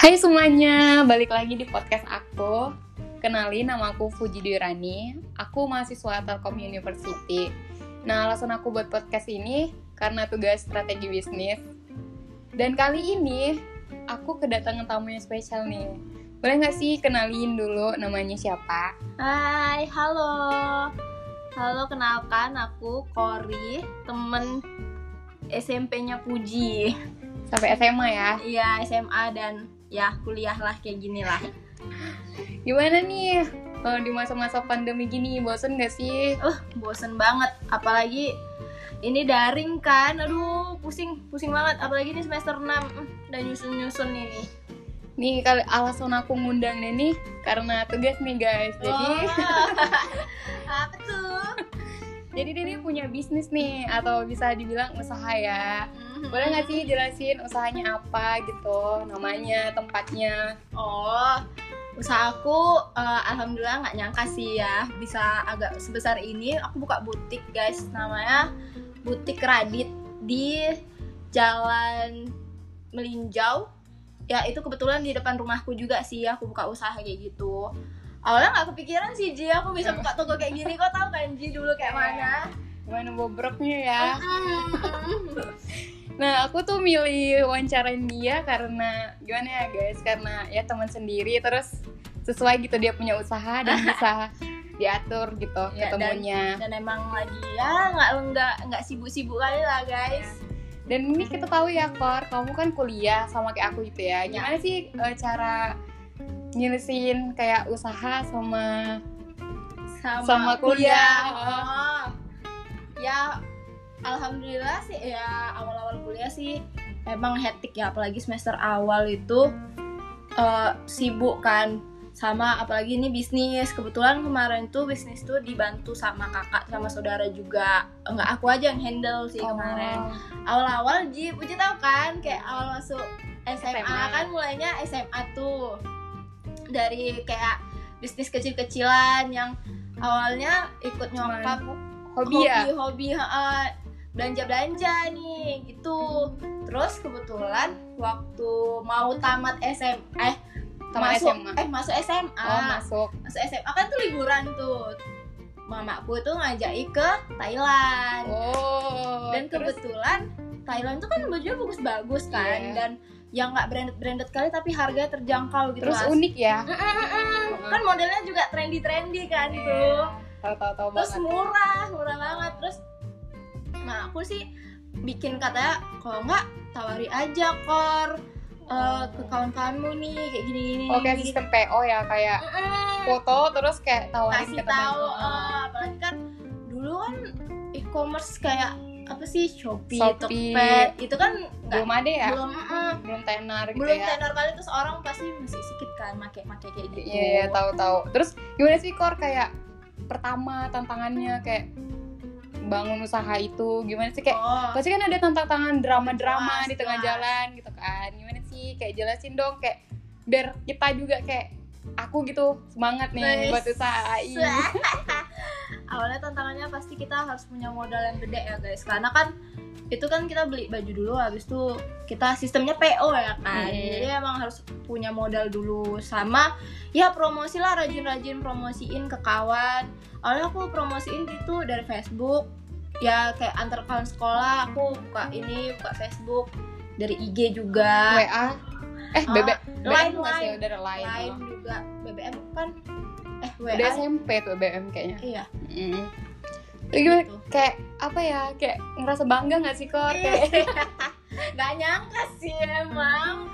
Hai semuanya, balik lagi di podcast aku. Kenalin nama aku Fuji Dwirani. Aku mahasiswa Telkom University. Nah, alasan aku buat podcast ini karena tugas strategi bisnis. Dan kali ini aku kedatangan tamu yang spesial nih. Boleh nggak sih kenalin dulu namanya siapa? Hai, halo. Halo, kenalkan aku Kori, temen SMP-nya Puji. Sampai SMA ya. Iya, SMA dan ya kuliah lah kayak gini lah. Gimana nih kalau di masa-masa pandemi gini bosen gak sih? Uh, bosen banget. Apalagi ini daring kan. Aduh, pusing, pusing banget. Apalagi ini semester 6 uh, udah nyusun-nyusun ini. Nih kalau alasan aku ngundang nih karena tugas nih guys. Jadi Oh. apa tuh? jadi dia nih punya bisnis nih atau bisa dibilang usaha ya. Mhm. Boleh nggak sih jelasin usahanya apa gitu, namanya, tempatnya? Oh, usahaku eh, alhamdulillah nggak nyangka sih ya bisa agak sebesar ini. Aku buka butik guys, namanya butik Radit di Jalan Melinjau. Ya itu kebetulan di depan rumahku juga sih aku buka usaha kayak gitu. Awalnya nggak kepikiran sih Ji aku bisa buka toko kayak gini. Kok tahu kan Ji dulu kayak mana? Gimana bobroknya ya? Nah, aku tuh milih wawancarain dia karena gimana ya guys? Karena ya teman sendiri terus sesuai gitu dia punya usaha dan bisa diatur gitu Ya, dan- ketemunya. Dan emang lagi ya nggak nggak nggak sibuk-sibuk kali lah guys. Dan ini kita tahu ya, Kor, kamu kan kuliah sama kayak aku gitu ya. Ya. Gimana sih eh, cara nyelesin kayak usaha sama sama, Sama kuliah. Oh. Ya alhamdulillah sih ya awal-awal kuliah sih emang hektik ya apalagi semester awal itu eh, sibuk kan. Sama apalagi ini bisnis. Kebetulan kemarin tuh bisnis tuh dibantu sama kakak sama saudara juga. Enggak aku aja yang handle sih kemarin. Oh. awal-awal Ji Puji tahu kan? Kayak awal masuk SMA, SMA. kan mulainya SMA tuh. Dari kayak bisnis kecil-kecilan yang awalnya ikut nyokap hobi ya? hobi belanja belanja nih gitu terus kebetulan waktu mau tamat SM eh Tamat masuk SMA. eh masuk SMA Oh, masuk. masuk SMA kan tuh liburan tuh mamaku tuh ngajak ke Thailand Oh. dan terus kebetulan Thailand tuh kan bajunya bagus-bagus kan Iya. dan yang nggak branded branded kali tapi harganya terjangkau gitu terus Mas. unik ya. Kan modelnya juga trendy trendy kan Iya. tuh Tahu-tahu terus banget. murah murah banget terus nah aku sih bikin katanya kalau nggak tawari aja kor eh, ke kawan-kawanmu nih kayak gini gini Oh, kayak sistem PO ya, kayak foto terus kayak tawarin kasih ke teman. tahu eh, apalagi kan dulu kan e-commerce kayak apa sih Shopee, Shopee. Tokped itu kan belum ada ya? belum mm, Belum tenar gitu belum ya. tenar kali terus orang pasti masih sedikit kan make make kayak gitu Iya, iya, tahu-tahu. Terus gimana sih Kor kayak pertama tantangannya kayak bangun usaha itu gimana sih? Kayak oh. pasti kan ada tantangan drama-drama di tengah jalan gitu kan. Gimana sih? Kayak jelasin dong kayak biar kita juga kayak aku gitu semangat nih buat usaha ini. awalnya tantangannya pasti kita harus punya modal yang gede ya guys. Karena kan itu kan kita beli baju dulu habis itu kita sistemnya PO ya kan. Hmm. jadi emang harus punya modal dulu. Sama ya promosi lah rajin-rajin promosiin ke kawan. Awalnya aku promosiin gitu dari Facebook. Ya kayak antar kawan sekolah aku buka ini buka Facebook. Dari IG juga. WA eh Line. udah ada lain. lain juga. BBM kan eh WA Udah SMP tuh BBM kayaknya. iya. Mm. Itu gimana? gitu. Kayak apa ya? Kayak ngerasa bangga gak sih Kor? Kayak Gak nyangka sih emang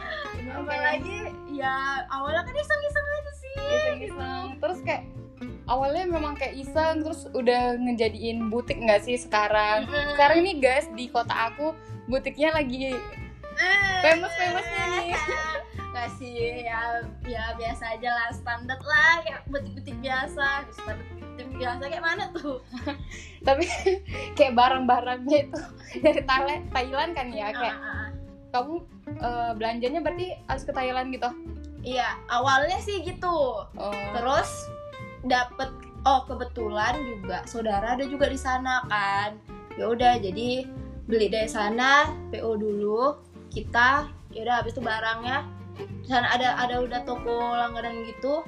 Apalagi ya awalnya kan iseng-iseng aja sih iseng-iseng terus kayak awalnya memang kayak iseng terus udah ngejadiin butik nggak sih sekarang Mm-mm. sekarang ini guys di kota aku butiknya lagi famous-famousnya nih. Gak sih ya, ya biasa aja lah standar lah kayak butik-butik biasa standar biasa kayak mana tuh? Tapi kayak barang-barangnya itu dari Thailand, Thailand kan ya kayak Ah, ah, ah. kamu eh, belanjanya berarti harus ke Thailand gitu? Iya awalnya sih gitu. Oh. Terus dapet oh kebetulan juga saudara ada juga di sana kan. Ya udah jadi beli dari sana PO dulu kita ya udah habis itu barangnya di sana ada ada udah toko langganan gitu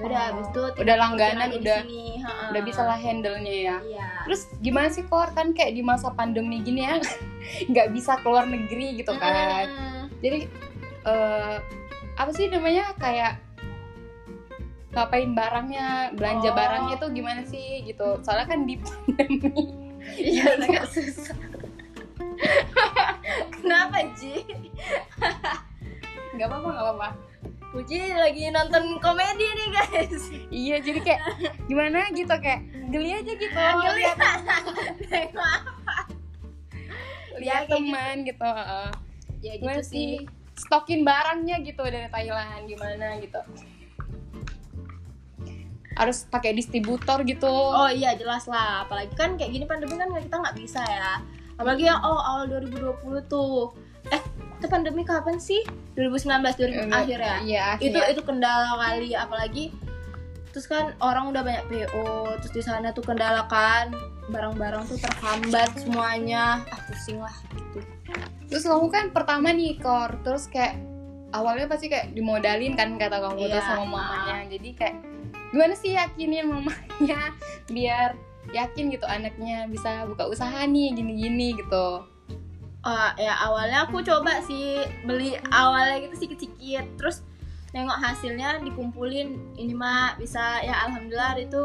udah Oh, habis itu udah langganan, udah- sini, ha-ha. Udah bisa lah handle-nya ya. iya Terus gimana sih Kor kan kayak di masa pandemi gini ya nggak bisa keluar negeri gitu kan. Mm-mm. Jadi eh apa sih namanya kayak ngapain barangnya, belanja Oh. barangnya tuh gimana sih gitu. Soalnya kan di pandemi. iya agak susah kenapa Ji nggak apa-apa, nggak apa-apa. Puji lagi nonton komedi nih guys Iya, jadi kayak gimana gitu kayak geli aja gitu. Geli. lihat Ya, teman gitu. heeh. ya gitu Gimana sih stokin barangnya gitu dari Thailand gimana gitu. Harus pakai distributor gitu. Oh iya jelas lah, apalagi kan kayak gini pandemi kan kita nggak bisa ya. Apalagi yang oh awal 2020 tuh. Eh, itu pandemi kapan sih? 2019 2000 akhir ya. Iya, akhir. Itu itu kendala kali apalagi terus kan orang udah banyak PO, terus di sana tuh kendala kan barang-barang tuh terhambat semuanya. Ah, pusing lah gitu. Terus kamu kan pertama nih kor, terus kayak awalnya pasti kayak dimodalin kan kata kamu Iya. tuh sama mamanya. Jadi kayak gimana sih yakinin mamanya biar yakin gitu anaknya bisa buka usaha nih gini-gini gitu. Ah, ya awalnya aku coba sih beli awalnya gitu sedikit-sedikit terus nengok hasilnya dikumpulin ini mah bisa. Ya alhamdulillah itu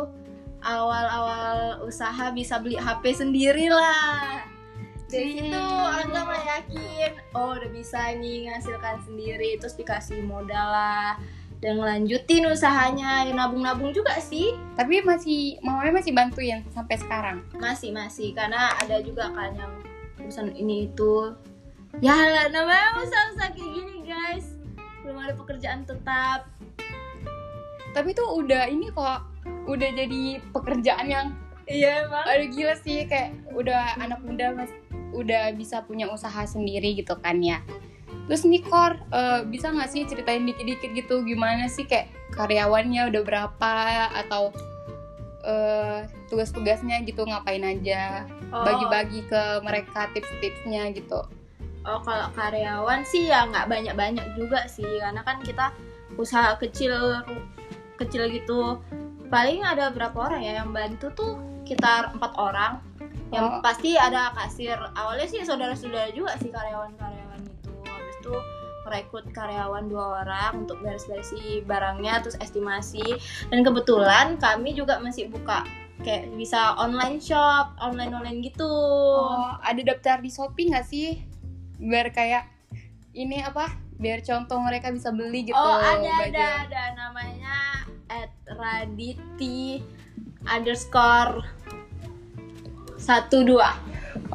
awal-awal usaha bisa beli HP sendiri lah dari Hmm. situ alhamdulillah mulai yakin oh udah bisa nih ngasilkan sendiri. Terus dikasih modal lah dan ngelanjutin usahanya. Ya nabung-nabung juga sih. Tapi masih mamanya masih bantuin sampai sekarang. masih masih. Karena ada juga kan yang urusan ini itu. Ya lah namanya usaha-usaha kayak gini guys. Belum ada pekerjaan tetap. Tapi tuh udah ini kok udah jadi pekerjaan yang iya emang. Aduh gila sih kayak udah anak muda mas udah bisa punya usaha sendiri gitu kan ya. Terus nih Kor, eh, bisa nggak sih ceritain dikit-dikit gitu gimana sih kayak karyawannya udah berapa atau eh, tugas-tugasnya gitu ngapain aja bagi-bagi ke mereka tips-tipsnya gitu. oh kalau karyawan sih ya nggak banyak-banyak juga sih karena kan kita usaha kecil kecil gitu. Paling ada berapa orang ya yang bantu tuh sekitar empat orang. Yang Oh. pasti ada kasir. Awalnya sih saudara-saudara juga sih karyawan-karyawan itu. Habis itu merekrut karyawan dua orang untuk beres-beresi barangnya terus estimasi dan kebetulan kami juga masih buka kayak bisa online shop online online gitu Oh, ada daftar di Shopee nggak sih? Biar kayak ini apa? Biar contoh mereka bisa beli gitu. oh ada baju. ada ada namanya at raditi underscore satu dua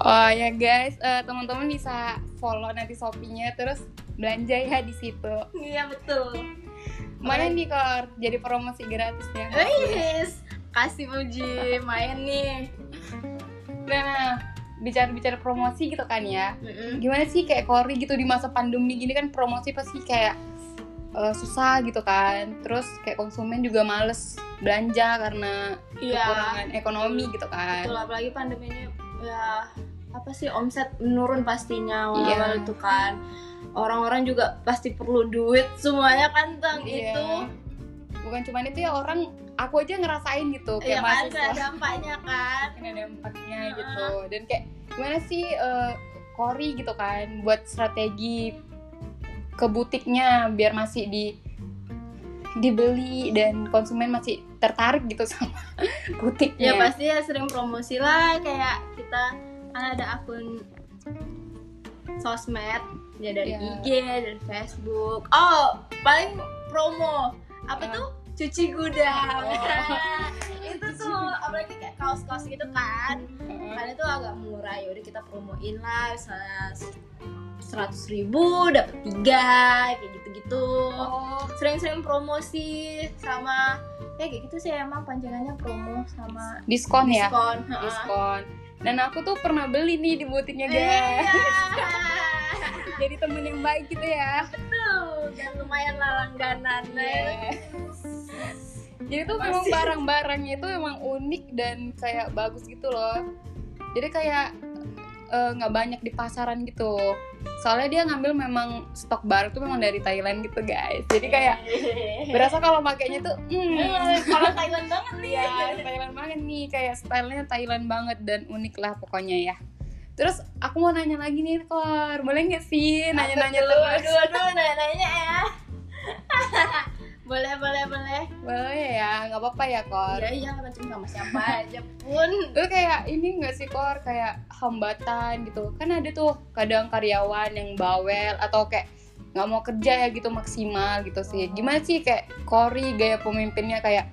Oh ya guys, eh, teman-teman bisa follow nanti Shopee-nya terus belanja ya di situ. iya betul Mana nih Kor, jadi promosi gratisnya. Wis, kasih puji main nih Nah, bicara-bicara promosi gitu kan ya. Gimana sih kayak Kori gitu di masa pandemi gini kan promosi pasti kayak eh, susah gitu kan. Terus kayak konsumen juga males belanja karena iya kekurangan ekonomi gitu kan. betul apalagi pandemi ini ya apa sih omset menurun pastinya awal-awal Iya. itu kan orang-orang juga pasti perlu duit semuanya kan tentang Iya. itu Bukan cuma itu ya orang aku aja ngerasain gitu ya kayak kan ada dampaknya kan Kan ada dampaknya Heeh. gitu. Dan kayak gimana sih eh, Kori gitu kan buat strategi ke butiknya biar masih di dibeli dan konsumen masih tertarik gitu sama butiknya. ya pasti ya sering promosi lah kayak kita kan ada akun sosmed ya dari Iya. IG dari Facebook oh paling promo apa Ah. tuh cuci gudang Oh. itu tuh apalagi kayak kaos-kaos gitu kan karena itu agak murah ya udah kita promoin lah misalnya seratus ribu dapat tiga kayak gitu-gitu Oh, sering-sering promosi sama ya kayak gitu sih emang panjangannya promo sama diskon ya? diskon. Diskon. Dan aku tuh pernah beli nih di butiknya guys. Iya. Jadi temen yang baik gitu ya. Betul, dan lumayan lah langganan. Iya. Jadi tuh memang barang-barangnya itu emang unik dan kayak bagus gitu loh. Jadi kayak eh, nggak banyak di pasaran gitu soalnya dia ngambil memang stok baru tuh memang dari Thailand gitu guys jadi kayak berasa kalau pakainya tuh Eh, kalau Thailand banget nih Iya, Thailand banget nih, kayak stylenya Thailand banget dan unik lah pokoknya ya. Terus aku mau nanya lagi nih, Kor, boleh nggak sih nanya-nanya terus? aduh aduh nanya-nanya ya boleh boleh boleh Boleh ya, nggak apa-apa ya, Kor. iya iya macam sama siapa aja pun Itu kayak ini nggak sih, Kor, kayak hambatan gitu. Kan ada tuh kadang karyawan yang bawel atau kayak nggak mau kerja ya gitu maksimal gitu sih. Gimana sih kayak Kori gaya pemimpinnya kayak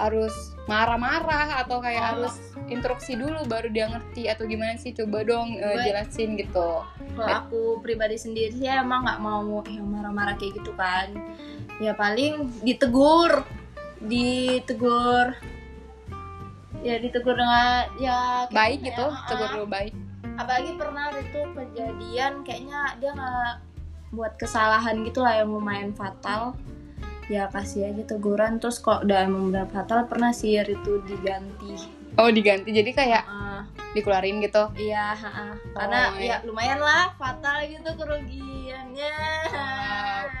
harus marah-marah atau kayak Oh. harus instruksi dulu baru dia ngerti atau gimana sih coba dong eh, Gue- jelasin gitu. Kalau aku pribadi sendiri sih emang nggak mau yang marah-marah kayak gitu kan. Ya paling ditegur ditegur ya ditegur dengan ya baik gimana gitu ya, tegur ah. dulu baik. Apalagi pernah tuh kejadian kayaknya dia nggak buat kesalahan gitu lah yang lumayan fatal ya kasih aja teguran. Terus kok udah emang benar fatal pernah sih itu diganti? Oh diganti. Jadi kayak Ah, dikeluarin gitu? Iya ha, ha. karena Oh, ya lumayan lah fatal gitu kerugiannya. Wow.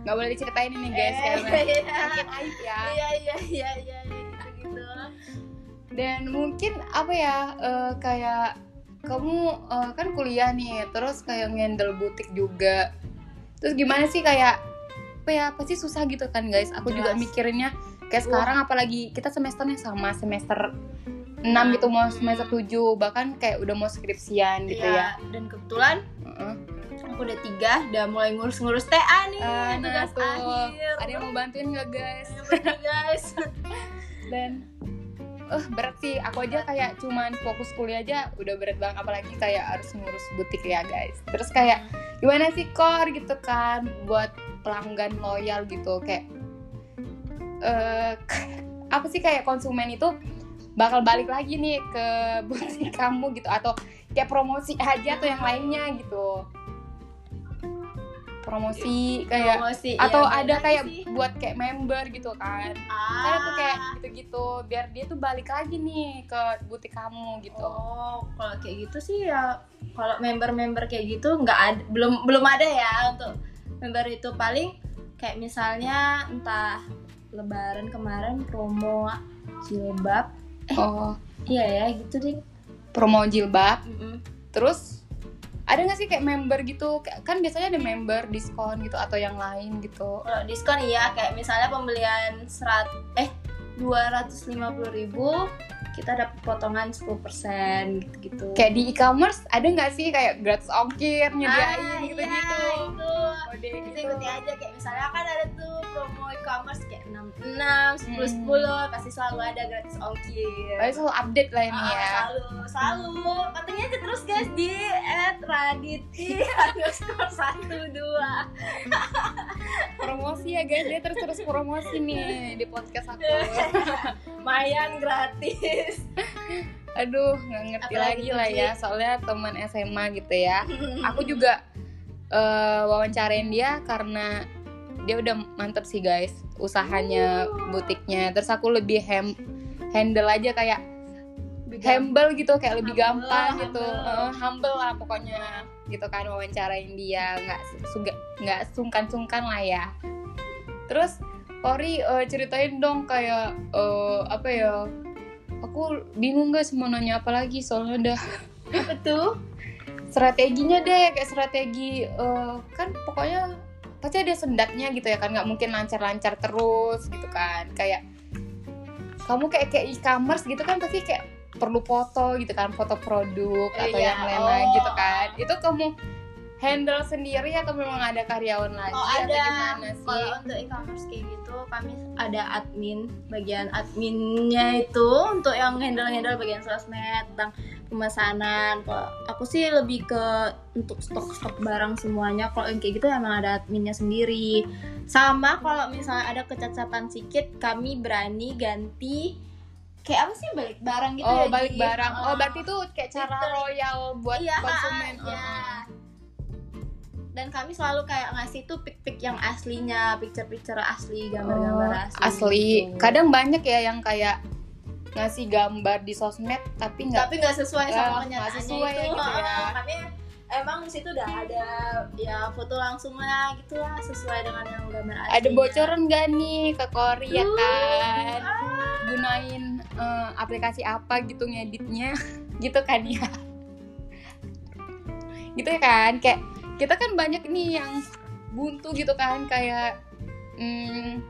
nggak boleh diceritain ini guys Eh, karena iya. mungkin aib ya. Iya iya iya iya gitu gitu dan mungkin apa ya eh, kayak kamu eh, kan kuliah nih terus kayak ngendel butik juga. Terus gimana sih kayak apa ya pasti susah gitu kan guys. Aku juga Jelas. mikirinnya kayak Wah. sekarang apalagi kita semesternya sama semester 6 gitu mau semester 7 bahkan kayak udah mau skripsian gitu ya. Iya, dan kebetulan Heeh. aku udah tiga udah mulai ngurus-ngurus TA nih Ah, nah tugas akhir. Ada yang mau bantuin nggak guys? Guys? Dan eh berat sih. Aku aja kayak cuman fokus kuliah aja udah berat banget apalagi kayak harus ngurus butik ya guys. Terus kayak gimana sih kor gitu kan buat pelanggan loyal gitu kayak eh apa sih kayak konsumen itu bakal balik lagi nih ke butik kamu gitu atau kayak promosi aja atau yang lainnya gitu promosi kayak Promosi, atau iya, ada kayak sih. buat kayak member gitu kan ah. karena tuh kayak gitu-gitu biar dia tuh balik lagi nih ke butik kamu gitu Oh, kalau kayak gitu sih ya kalau member-member kayak gitu nggak ada belum belum ada ya untuk member itu paling kayak misalnya entah lebaran kemarin promo jilbab. Oh. iya ya gitu deh. Promo jilbab. Mm-mm. terus ada nggak sih kayak member gitu? Kan biasanya ada member diskon gitu atau yang lain gitu. Kalau diskon iya kayak misalnya pembelian serat eh 250.000 ribu kita dapat potongan 10% gitu-gitu. Kayak di e-commerce ada nggak sih kayak gratis ongkir nyediain Ah, gitu-gitu? iya, itu Kita gitu. ikuti aja kayak misalnya kan ada tuh promo e-commerce kayak 66, 10 10 pasti selalu ada gratis ongkir. Tapi selalu update lah ini Ah, ya. selalu selalu. Pantengin aja terus guys di @raditi underscore satu dua. Promosi ya guys. Dia terus terus promosi nih di podcast aku. Mayan gratis. Aduh nggak ngerti Apalagi lagi lah ya. Soalnya teman SMA gitu ya. Aku juga eh, wawancarain dia karena dia udah mantep sih guys usahanya butiknya. Terus aku lebih hem handle aja kayak humble gitu kayak lebih Humble, gampang gitu. humble. Eh, humble lah pokoknya gitu kan wawancarain dia. Nggak suga nggak sungkan-sungkan lah ya. Terus Kori eh, ceritain dong kayak eh, apa ya aku bingung guys mau nanya apa lagi soalnya udah apa tuh strateginya deh kayak strategi eh, kan pokoknya pasti ada sendatnya gitu ya kan nggak mungkin lancar-lancar terus gitu kan kayak kamu kayak kayak e-commerce gitu kan pasti kayak perlu foto gitu kan foto produk atau Iya, yang lain-lain oh. gitu kan itu kamu handle sendiri atau memang ada karyawan lagi Oh atau ada. gimana sih Kalau untuk e-commerce kayak gitu, kami ada admin, bagian adminnya itu untuk yang handle-handle bagian sosmed tentang pemesanan. Kalau aku sih lebih ke untuk stok-stok barang semuanya. Kalau yang kayak gitu emang ada adminnya sendiri. Sama kalau misalnya ada kecacatan sedikit, kami berani ganti kayak apa sih balik barang gitu oh ya balik barang oh Ah. berarti itu kayak cara Gitu. royal buat Iya, konsumen ah, iya. Oh. Dan kami selalu kayak ngasih tuh pic-pic yang aslinya, picture-picture asli, gambar-gambar Oh, asli. asli gitu. kadang banyak ya yang kayak ngasih gambar di sosmed tapi nggak tapi nggak sesuai sama kenyataannya sesuai itu gitu ya. Tapi emang di situ udah ada ya foto langsung lah gitu lah sesuai dengan yang gambar aslinya ada bocoran gak nih ke Korea Uh, kan ah. gunain eh, aplikasi apa gitu ngeditnya gitu kan ya gitu ya kan kayak kita kan banyak nih yang buntu gitu kan kayak hmm,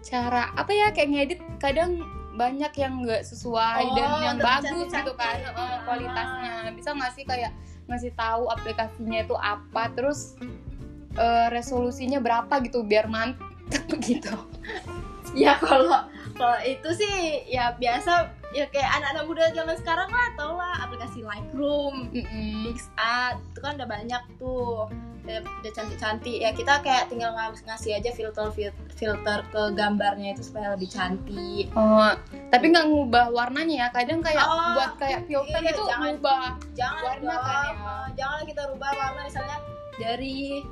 cara apa ya kayak ngedit kadang banyak yang nggak sesuai Oh, dan yang bagus gitu kan. kualitasnya. Bisa nggak sih kayak ngasih tahu aplikasinya itu apa terus eh, resolusinya berapa gitu biar mantep gitu ya kalau kalau itu sih ya biasa ya kayak anak-anak muda zaman sekarang lah tau lah aplikasi Lightroom. PixArt itu kan udah banyak tuh udah, udah cantik-cantik ya kita kayak tinggal ng- ngasih aja filter fil- filter ke gambarnya itu supaya lebih cantik Oh, tapi nggak ngubah warnanya ya. Kadang kayak Oh, buat kayak filter iya, itu jangan. ngubah. jangan Warna dong kan ya? jangan kita rubah warna misalnya dari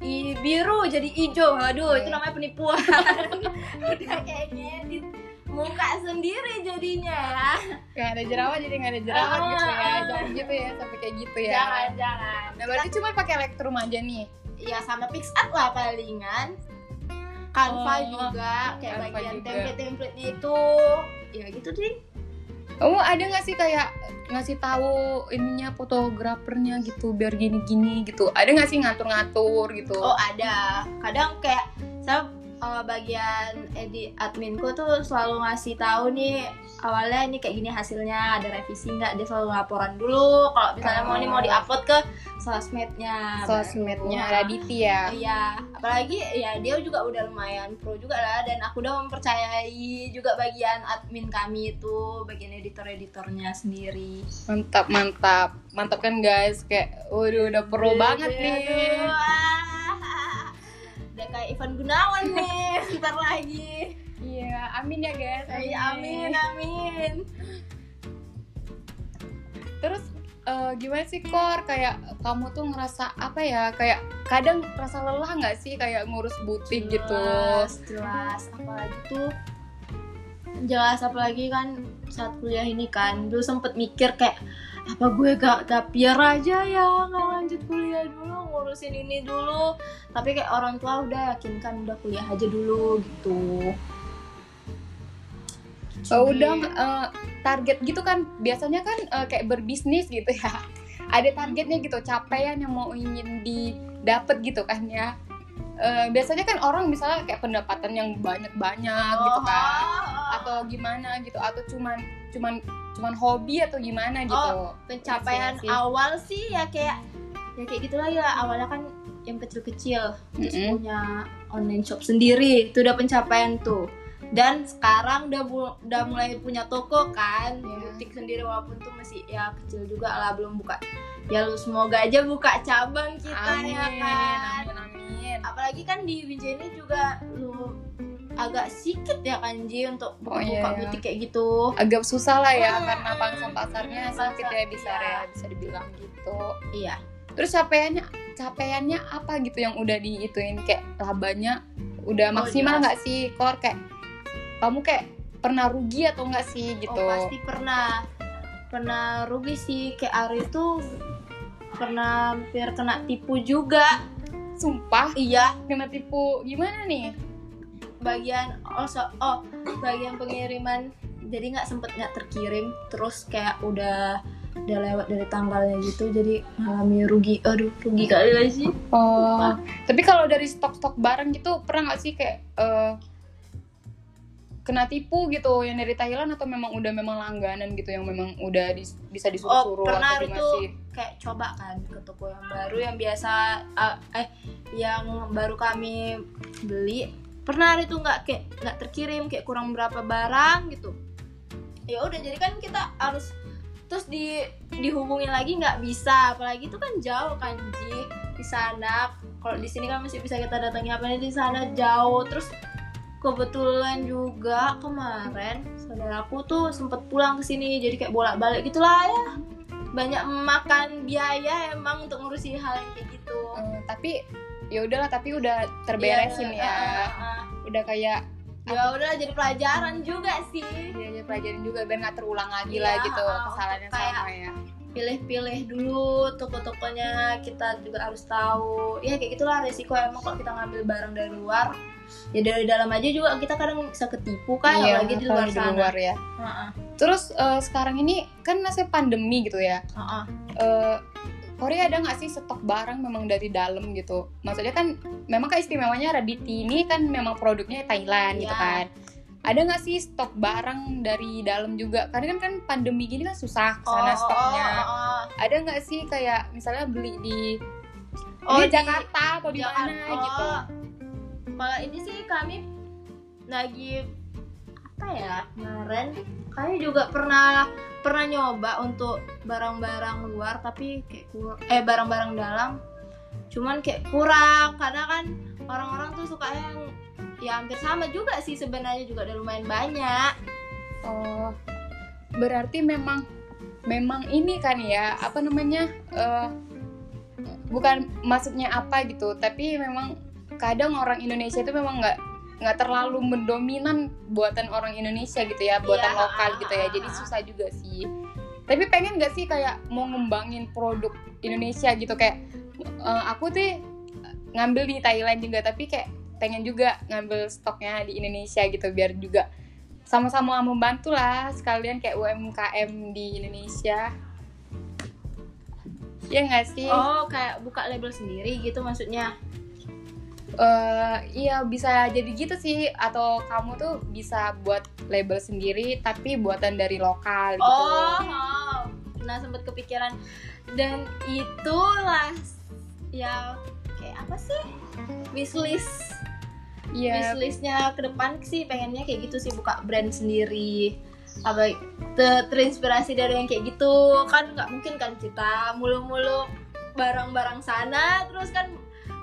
i- biru jadi hijau. Aduh itu namanya penipuan. Udah kayak ngedit muka sendiri jadinya ya. Kayak ada jerawat jadi nggak ada jerawat Oh, gitu ya. Jangan gitu ya sampai kayak gitu ya. jangan jangan. Nah, berarti cuma pakai Lightroom aja nih. ya sama PixArt lah palingan. Canva Oh, juga kayak Canva bagian juga. template-template itu. Ya gitu deh. Oh, ada nggak sih kayak ngasih tahu ininya fotografernya gitu biar gini-gini gitu. Ada nggak sih ngatur-ngatur gitu? oh ada kadang kayak saya uh, bagian edit adminku tuh selalu ngasih tahu nih awalnya ini kayak gini hasilnya ada revisi nggak dia selalu laporan dulu kalau misalnya mau nih mau diupload ke sosmednya Sosmednya baru. Raditya ya. Iya, apalagi ya dia juga udah lumayan pro juga lah dan aku udah mempercayai juga bagian admin kami itu, bagian editor-editornya sendiri. Mantap, mantap. Mantap kan guys? Kayak waduh udah pro banget Aduh, nih. Udah kayak Ivan Gunawan nih, ntar lagi. Iya, amin ya guys. Ay, amin, amin. Terus eh, gimana sih Kor? Kayak kamu tuh ngerasa apa ya? Kayak kadang rasa lelah nggak sih kayak ngurus butik gitu? Jelas, jelas. Apalagi tuh jelas apalagi kan saat kuliah ini kan dulu sempet mikir kayak apa gue gak gapir aja ya nggak lanjut kuliah dulu ngurusin ini dulu tapi kayak orang tua udah yakin kan udah kuliah aja dulu gitu Oh, udah eh, target gitu kan? Biasanya kan eh, kayak berbisnis gitu ya. Ada targetnya gitu, capaian yang mau ingin didapat gitu kan ya. Eh, biasanya kan orang misalnya kayak pendapatan yang banyak-banyak gitu kan. Oh, atau gimana gitu atau cuman cuman cuman hobi atau gimana gitu. Oh, pencapaian Iya sih. awal sih ya kayak ya kayak gitulah ya. Awalnya kan yang kecil-kecil terus Mm-mm. punya online shop sendiri. Itu udah pencapaian tuh. Dan sekarang udah bu- udah mulai punya toko kan Iya. butik sendiri walaupun tuh masih ya kecil juga lah belum buka. Ya lu semoga aja buka cabang kita amin ya kan. amin amin. Apalagi kan di Wijeni juga lu agak sikit ya kan Ji untuk Oh, buka iya, iya. butik kayak gitu. Agak susah lah ya Hmm, karena pangsa pasarnya pasar, sedikit ya bisa iya. ya bisa dibilang gitu. Iya. Terus capaiannya capaiannya apa gitu yang udah diituin? Kayak labanya udah Oh, maksimal nggak sih kor? Kayak kamu kayak pernah rugi atau enggak sih gitu? Oh pasti pernah. Pernah rugi sih. Kayak Ari tuh pernah hampir kena tipu juga. Sumpah? Iya. Kena tipu gimana nih bagian also oh bagian pengiriman jadi nggak sempet nggak terkirim terus kayak udah udah lewat dari tanggalnya gitu jadi mengalami rugi aduh rugi kali gak sih Oh, tapi kalau dari stok-stok barang gitu pernah nggak sih kayak eh, kena tipu gitu yang dari Thailand atau memang udah memang langganan gitu yang memang udah dis- bisa oh disuruh-suruh pernah atau itu gimana sih? kayak coba kan ke toko yang baru yang biasa ah, eh yang baru kami beli pernah hari itu nggak kayak nggak terkirim kayak kurang berapa barang gitu. Ya udah jadi kan kita harus terus di dihubungin lagi nggak bisa. Apalagi itu kan jauh kan Ji di sana. Kalau di sini kan masih bisa kita datangi apa di sana jauh. Terus kebetulan juga kemarin saudaraku tuh sempet pulang ke sini jadi kayak bolak-balik gitulah ya. Banyak memakan biaya emang untuk ngurusin hal yang kayak gitu. Eh, tapi ya udahlah tapi udah terberesin Iya, ya ah, ah, ah. udah kayak ya udah jadi pelajaran juga sih Iya, jadi pelajarin juga biar nggak terulang lagi Iya, lah gitu uh, kesalahan yang sama ya. pilih-pilih dulu toko-tokonya kita juga harus tahu ya kayak gitulah resiko emang kalau kita ngambil barang dari luar ya dari dalam aja juga kita kadang bisa ketipu kan Iya, apalagi di luar sana luar ya. Heeh, Terus eh, sekarang ini kan masih pandemi gitu ya. heeh. Eh, Korea ada nggak sih stok barang memang dari dalam gitu? Maksudnya kan memang keistimewanya Raditi ini kan memang produknya Thailand gitu Iya. kan. Ada nggak sih stok barang dari dalam juga? Karena kan kan pandemi gini kan susah ke sana stoknya. oh, oh. Ada nggak sih kayak misalnya beli di Oh, di di Jakarta atau di Jakarta. mana gitu? Oh, Kalau ini sih kami lagi apa ya kemarin. Kami juga pernah pernah nyoba untuk barang-barang luar tapi kayak kur eh barang-barang dalam. Cuman kayak kurang karena kan orang-orang tuh suka yang ya hampir sama juga sih sebenarnya juga udah lumayan banyak. Oh, berarti memang memang ini kan ya apa namanya eh, bukan maksudnya apa gitu, tapi memang kadang orang Indonesia itu memang nggak nggak terlalu mendominan buatan orang Indonesia gitu ya, buatan Iya, lokal gitu ya, ah, jadi ah. susah juga sih. Tapi pengen nggak sih kayak mau ngembangin produk Indonesia gitu? Kayak eh, aku tuh ngambil di Thailand juga, tapi kayak pengen juga ngambil stoknya di Indonesia gitu biar juga sama-sama membantu lah sekalian kayak UMKM di Indonesia. Ya nggak sih? Oh kayak buka label sendiri gitu maksudnya Eh, iya bisa jadi gitu sih. Atau kamu tuh bisa buat label sendiri tapi buatan dari lokal gitu. Oh, oh. nah sempet kepikiran. Dan itulah ya kayak apa sih? Wishlist. Iya. Wishlistnya ke depan sih pengennya kayak gitu sih buka brand sendiri. Apa te- terinspirasi dari yang kayak gitu. Kan nggak mungkin kan kita mulu-mulu barang-barang sana terus kan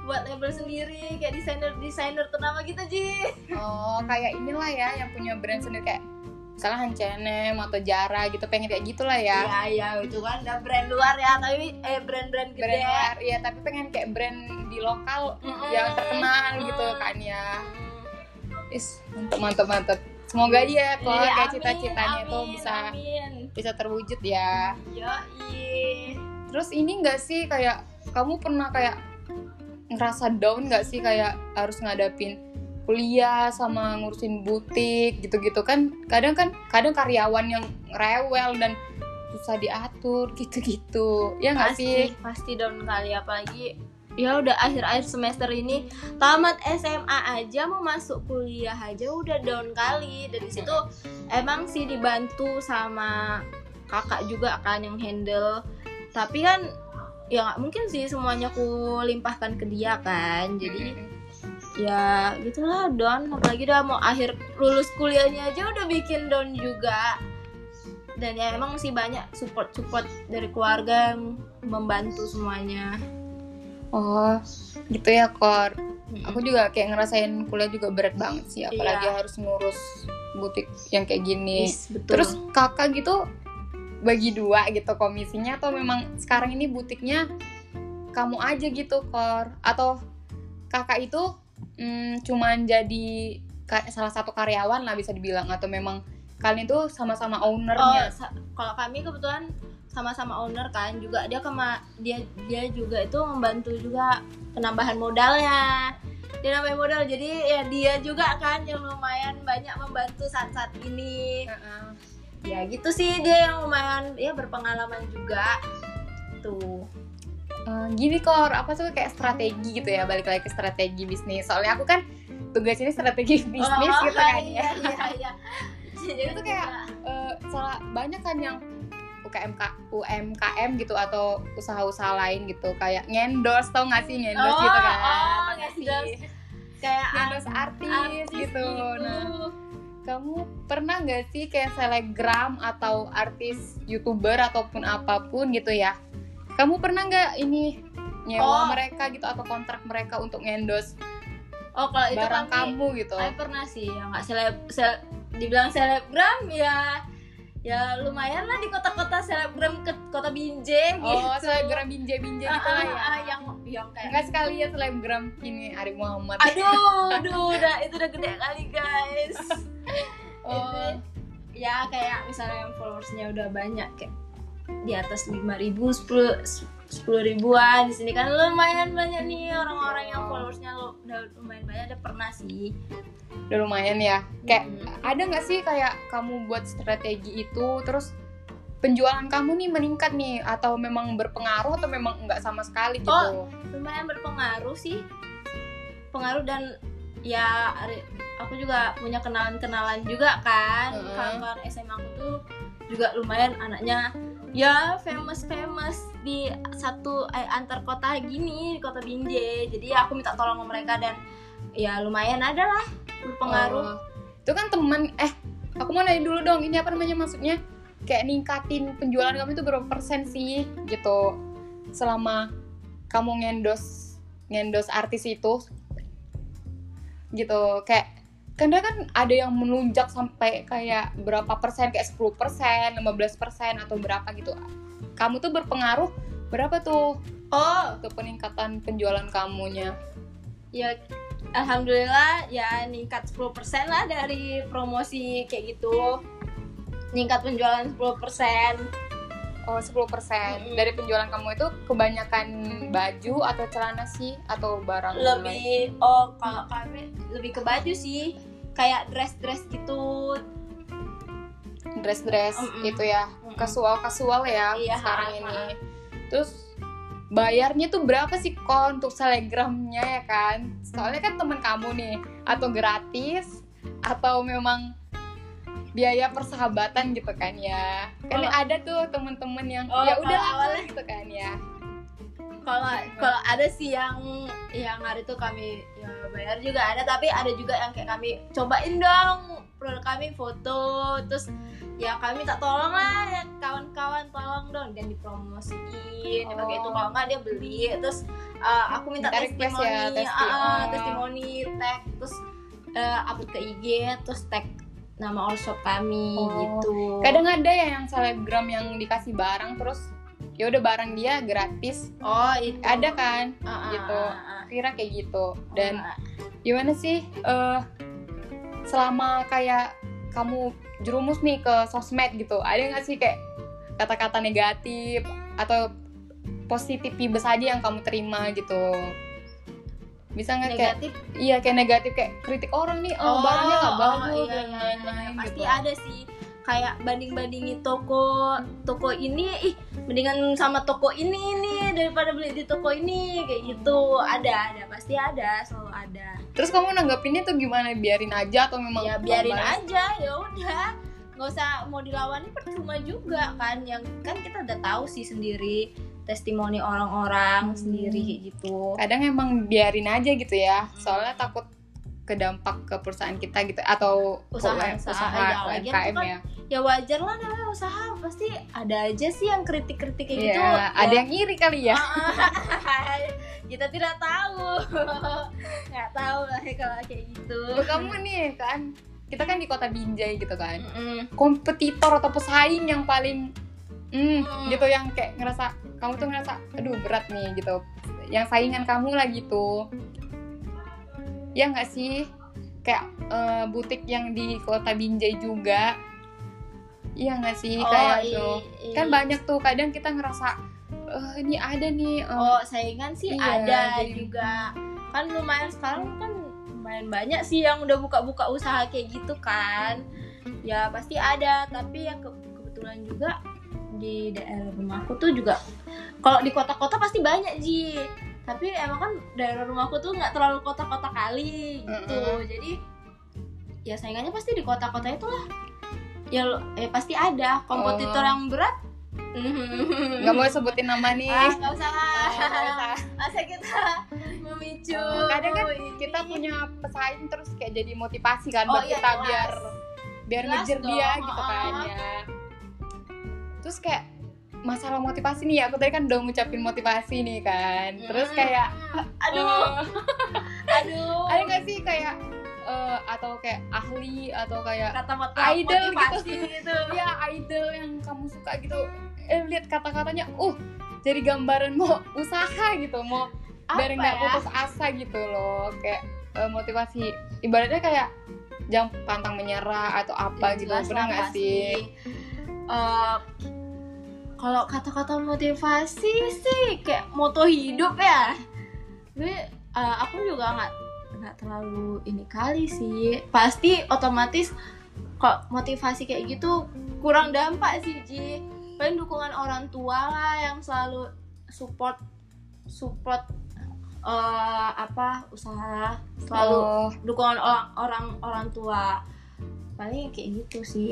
buat label sendiri kayak desainer desainer ternama gitu Ji oh kayak inilah ya yang punya brand sendiri kayak misalnya H&M atau Zara gitu pengen kayak gitulah ya ya ya itu kan udah brand luar ya tapi eh brand-brand gede brand luar iya tapi pengen kayak brand di lokal Mm-mm. yang terkenal gitu Mm. kan ya is mantep mantep mantep semoga aja ya kok Iya, kayak cita-citanya itu bisa amin. bisa terwujud ya Yoi. terus ini enggak sih kayak kamu pernah kayak ngerasa down nggak sih? Kayak harus ngadapin kuliah sama ngurusin butik gitu-gitu kan? Kadang kan kadang karyawan yang rewel dan susah diatur gitu-gitu. Ya nggak sih? pasti pasti down kali. Apalagi ya udah akhir-akhir semester ini tamat SMA aja mau masuk kuliah aja udah down kali. Dari situ emang sih dibantu sama kakak juga kan yang handle. Tapi kan ya nggak mungkin sih semuanya ku limpahkan ke dia kan jadi ya gitulah down apalagi udah mau akhir lulus kuliahnya aja udah bikin down juga. Dan ya emang sih banyak support support dari keluarga yang membantu semuanya. Oh gitu ya kor. Aku juga kayak ngerasain kuliah juga berat banget sih apalagi Iya. harus ngurus butik yang kayak gini. Is, betul. terus kakak gitu bagi dua gitu komisinya atau memang sekarang ini butiknya kamu aja gitu kor? Atau kakak itu mm, cuman jadi salah satu karyawan lah bisa dibilang atau memang kalian itu sama-sama oh ownernya sa- kalau kami kebetulan sama-sama owner kan juga dia kema dia dia juga itu membantu juga penambahan modalnya. Dia nambahin modal jadi ya dia juga kan yang lumayan banyak membantu saat-saat ini. Heeh. Ya gitu sih dia yang lumayan ya berpengalaman juga. Tuh. Eh, gini kor apa tuh kayak strategi gitu ya balik lagi ke strategi bisnis. Soalnya aku kan tugas ini strategi bisnis Oh, gitu kan iya, ya. iya, iya. Jadi Itu kayak- Eh, salah banyak kan yang UKMK UMKM gitu atau usaha-usaha lain gitu. Kayak ngendorse tau gak sih? Ngendorse Oh, gitu kan oh, Tau nggak ngendorse. kayak ngendorse artis, artis gitu. Nah kamu pernah nggak sih kayak selebgram atau artis youtuber ataupun apa pun gitu ya kamu pernah nggak ini nyewa Oh. mereka gitu atau kontrak mereka untuk ngendorse oh kalau itu barang kami kamu gitu Saya pernah sih ya nggak seleb, sel- dibilang selebgram ya ya lumayan lah di kota-kota selebgram ke kota Binjai oh gitu. selebgram binjai binjai Ah, gitu lah ah, ya ah, yang yang kayak enggak sekali ya selebgram ini Arif Muhammad. Aduh aduh udah itu udah gede kali guys. Oh. Itu ya kayak misalnya yang followersnya udah banyak kayak di atas 5000 10 sepuluh ribuan di sini kan lumayan banyak nih orang-orang yang followersnya lo udah lumayan banyak ada pernah sih udah lumayan ya kayak Hmm. ada nggak sih kayak kamu buat strategi itu terus penjualan kamu nih meningkat nih atau memang berpengaruh atau memang nggak sama sekali gitu Oh. lumayan berpengaruh sih pengaruh dan ya aku juga punya kenalan-kenalan juga kan Heeh. kawan-kawan SMA aku tuh juga lumayan anaknya ya famous famous di satu eh, antar kota gini di kota Binjai. Jadi aku minta tolong sama mereka dan ya lumayan ada lah berpengaruh. Oh. itu kan teman eh aku mau nanya dulu dong ini apa namanya maksudnya? Kayak ningkatin penjualan kamu itu berapa persen sih gitu? Selama kamu ngendos ngendos artis itu? Gitu kayak karena kan ada yang menunjak sampai kayak berapa persen kayak 10 persen 15 persen atau berapa gitu. Kamu tuh berpengaruh berapa tuh? Oh. Untuk peningkatan penjualan kamunya. Ya alhamdulillah ya ningkat 10% lah dari promosi kayak gitu. Ningkat penjualan 10% Oh 10% Mm-mm. dari penjualan kamu itu kebanyakan baju atau celana sih? Atau barang lain? lebih oh kalau kami lebih ke baju sih kayak dress-dress gitu. Dress-dress Mm-mm. gitu ya. Kasual-kasual ya Iya, sekarang ha, ini. terus bayarnya tuh berapa sih kok untuk telegramnya ya kan? Soalnya kan temen kamu nih atau gratis atau memang biaya persahabatan gitu kan ya. Kan Kalau- ada tuh temen-temen yang Oh, ya udah awalnya- gitu kan ya kalau kalau ada sih yang yang hari itu kami ya bayar juga ada tapi ada juga yang kayak kami cobain dong produk kami foto terus ya kami tak tolong lah ya kawan-kawan tolong dong dan dipromosiin ya pakai itu Oh. kalau nggak dia beli terus uh, aku minta Minta request testimoni ya, testi- ah, ah, oh. testimoni tag terus uh, upload ke IG terus tag nama all shop kami Oh. gitu kadang ada ya yang selebgram yang dikasih barang terus ya udah barang dia gratis. Oh itu. Ada kan? Ah, ah, gitu. ah, kira kayak gitu. Dan Ah, gimana sih eh selama kayak kamu jerumus nih ke sosmed gitu ada nggak sih kayak kata-kata negatif atau positif vibes aja yang kamu terima gitu? Bisa nggak kayak iya kayak negatif kayak kritik orang nih oh, barangnya nggak oh, bagus iya, dan iya, iya. lain-lain pasti gitu. ada sih kayak banding bandingin toko toko ini ih mendingan sama toko ini nih daripada beli di toko ini kayak gitu. Ada ada pasti ada selalu ada. Terus kamu nanggapinnya tuh gimana? Biarin aja atau memang ya biarin aja ya udah. Nggak usah mau dilawan ini percuma juga kan. Yang kan kita udah tahu sih sendiri testimoni orang-orang Hmm. sendiri kayak gitu. Kadang emang biarin aja gitu ya. Soalnya takut kedampak ke perusahaan kita gitu atau Usaha- ke usaha, usaha ya, UMKM kan ya. ya wajar lah namanya usaha pasti ada aja sih yang kritik-kritik kayak gitu. Iya, ada Ya, yang iri kali ya. Kita tidak tahu. Nggak tahu lah kalau kayak gitu. Kamu nih kan kita kan di kota Binjai gitu kan. Mm-mm. kompetitor atau pesaing yang paling hmm, Hmm. gitu yang kayak ngerasa kamu tuh ngerasa aduh berat nih gitu. Yang saingan kamu lah gitu ya nggak sih? Kayak eh, butik yang di kota Binjai juga. Iya nggak sih? Oh, kayak i- tuh i- kan banyak tuh kadang kita ngerasa eh ini ada nih eh, oh saingan sih Iya, ada jadi- juga. Kan lumayan sekarang kan lumayan banyak sih yang udah buka-buka usaha kayak gitu kan. Ya pasti ada. Tapi yang ke- kebetulan juga di daerah rumahku tuh juga kalau di kota-kota pasti banyak ji tapi emang kan daerah rumahku tuh nggak terlalu kota-kota kali gitu Mm-mm. jadi ya saingannya pasti di kota-kota itulah ya lo- ya pasti ada kompetitor Oh. yang berat nggak mau sebutin nama nih ah nggak usah lah Oh, masa kita memicu Oh, kadang kan ini. kita punya pesaing terus kayak jadi motivasi kan Oh, buat iya, kita jelas. biar biar Jelas ngejar dia gitu kan oh. ya terus kayak masalah motivasi nih aku tadi kan udah ngucapin motivasi nih kan. Terus Hmm. kayak aduh. eh, aduh. Ada nggak sih kayak eh, atau kayak ahli atau kayak kata Idol motivasi gitu, ya idol yang kamu suka gitu. Eh lihat kata-katanya uh jadi gambaran mau usaha gitu mau Apa biar nggak ya? putus asa gitu loh. Kayak eh, motivasi. Ibaratnya kayak jangan pantang menyerah atau apa Ya, gitu pernah nggak sih. Eh, kalau kata-kata motivasi sih kayak moto hidup ya. Gue eh, aku juga nggak nggak terlalu ini kali sih. Pasti otomatis kok motivasi kayak gitu kurang dampak sih Ji. Paling dukungan orang tua lah yang selalu support support eh, apa usaha. Selalu Oh, dukungan orang orang orang tua paling kayak gitu sih.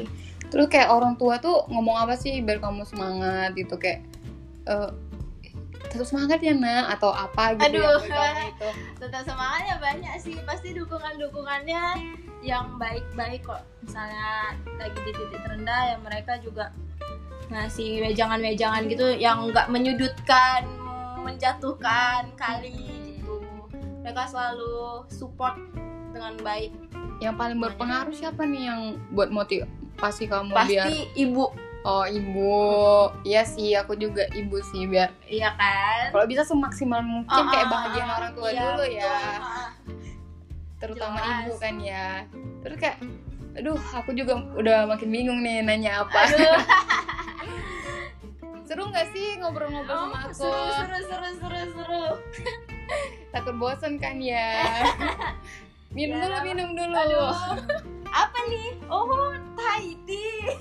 Terus kayak orang tua tuh ngomong apa sih biar kamu semangat gitu kayak eh tetap semangat ya nak atau apa gitu Aduh. yang buat kamu itu tetap semangatnya banyak sih. Pasti dukungan dukungannya yang baik-baik kok. Misalnya lagi di titik terendah ya mereka juga ngasih wejangan-wejangan gitu yang nggak menyudutkan menjatuhkan kali gitu. Mereka selalu support dengan baik yang paling berpengaruh siapa nih yang buat motivasi kamu biar pasti ibu. Oh ibu. Iya sih aku juga ibu sih biar iya kan? Kalau bisa semaksimal mungkin Oh, kayak oh, bahagian orang tua iya, dulu betul. ya. Ah, terutama Jelas. ibu kan ya. Terus kayak aduh aku juga udah makin bingung nih nanya apa. Seru nggak sih ngobrol-ngobrol Oh, sama aku? seru seru seru seru seru. Takut bosen kan ya minum Ya, dulu minum dulu. Aduh. Apa nih? Oh Thai tea.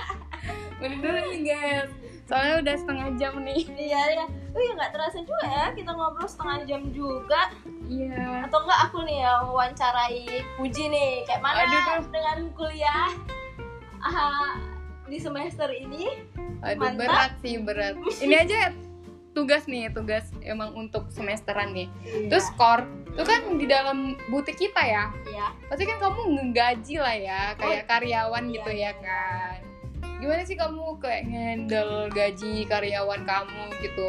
Minum dulu nih guys. Soalnya udah setengah jam nih. Iya ya oh ya nggak terasa juga ya kita ngobrol setengah jam juga. Iya. Atau enggak aku nih yang wawancarai Puji nih. Kayak mana Aduh. dengan kuliah ah, di semester ini? Aduh Mantap. berat sih berat. Ini aja tugas nih tugas emang untuk semesteran nih. Terus core itu kan di dalam butik kita ya? Ya pasti kan kamu ngegaji lah ya kayak karyawan iya, gitu iya. ya kan? Gimana sih kamu kayak ngendel gaji karyawan kamu gitu?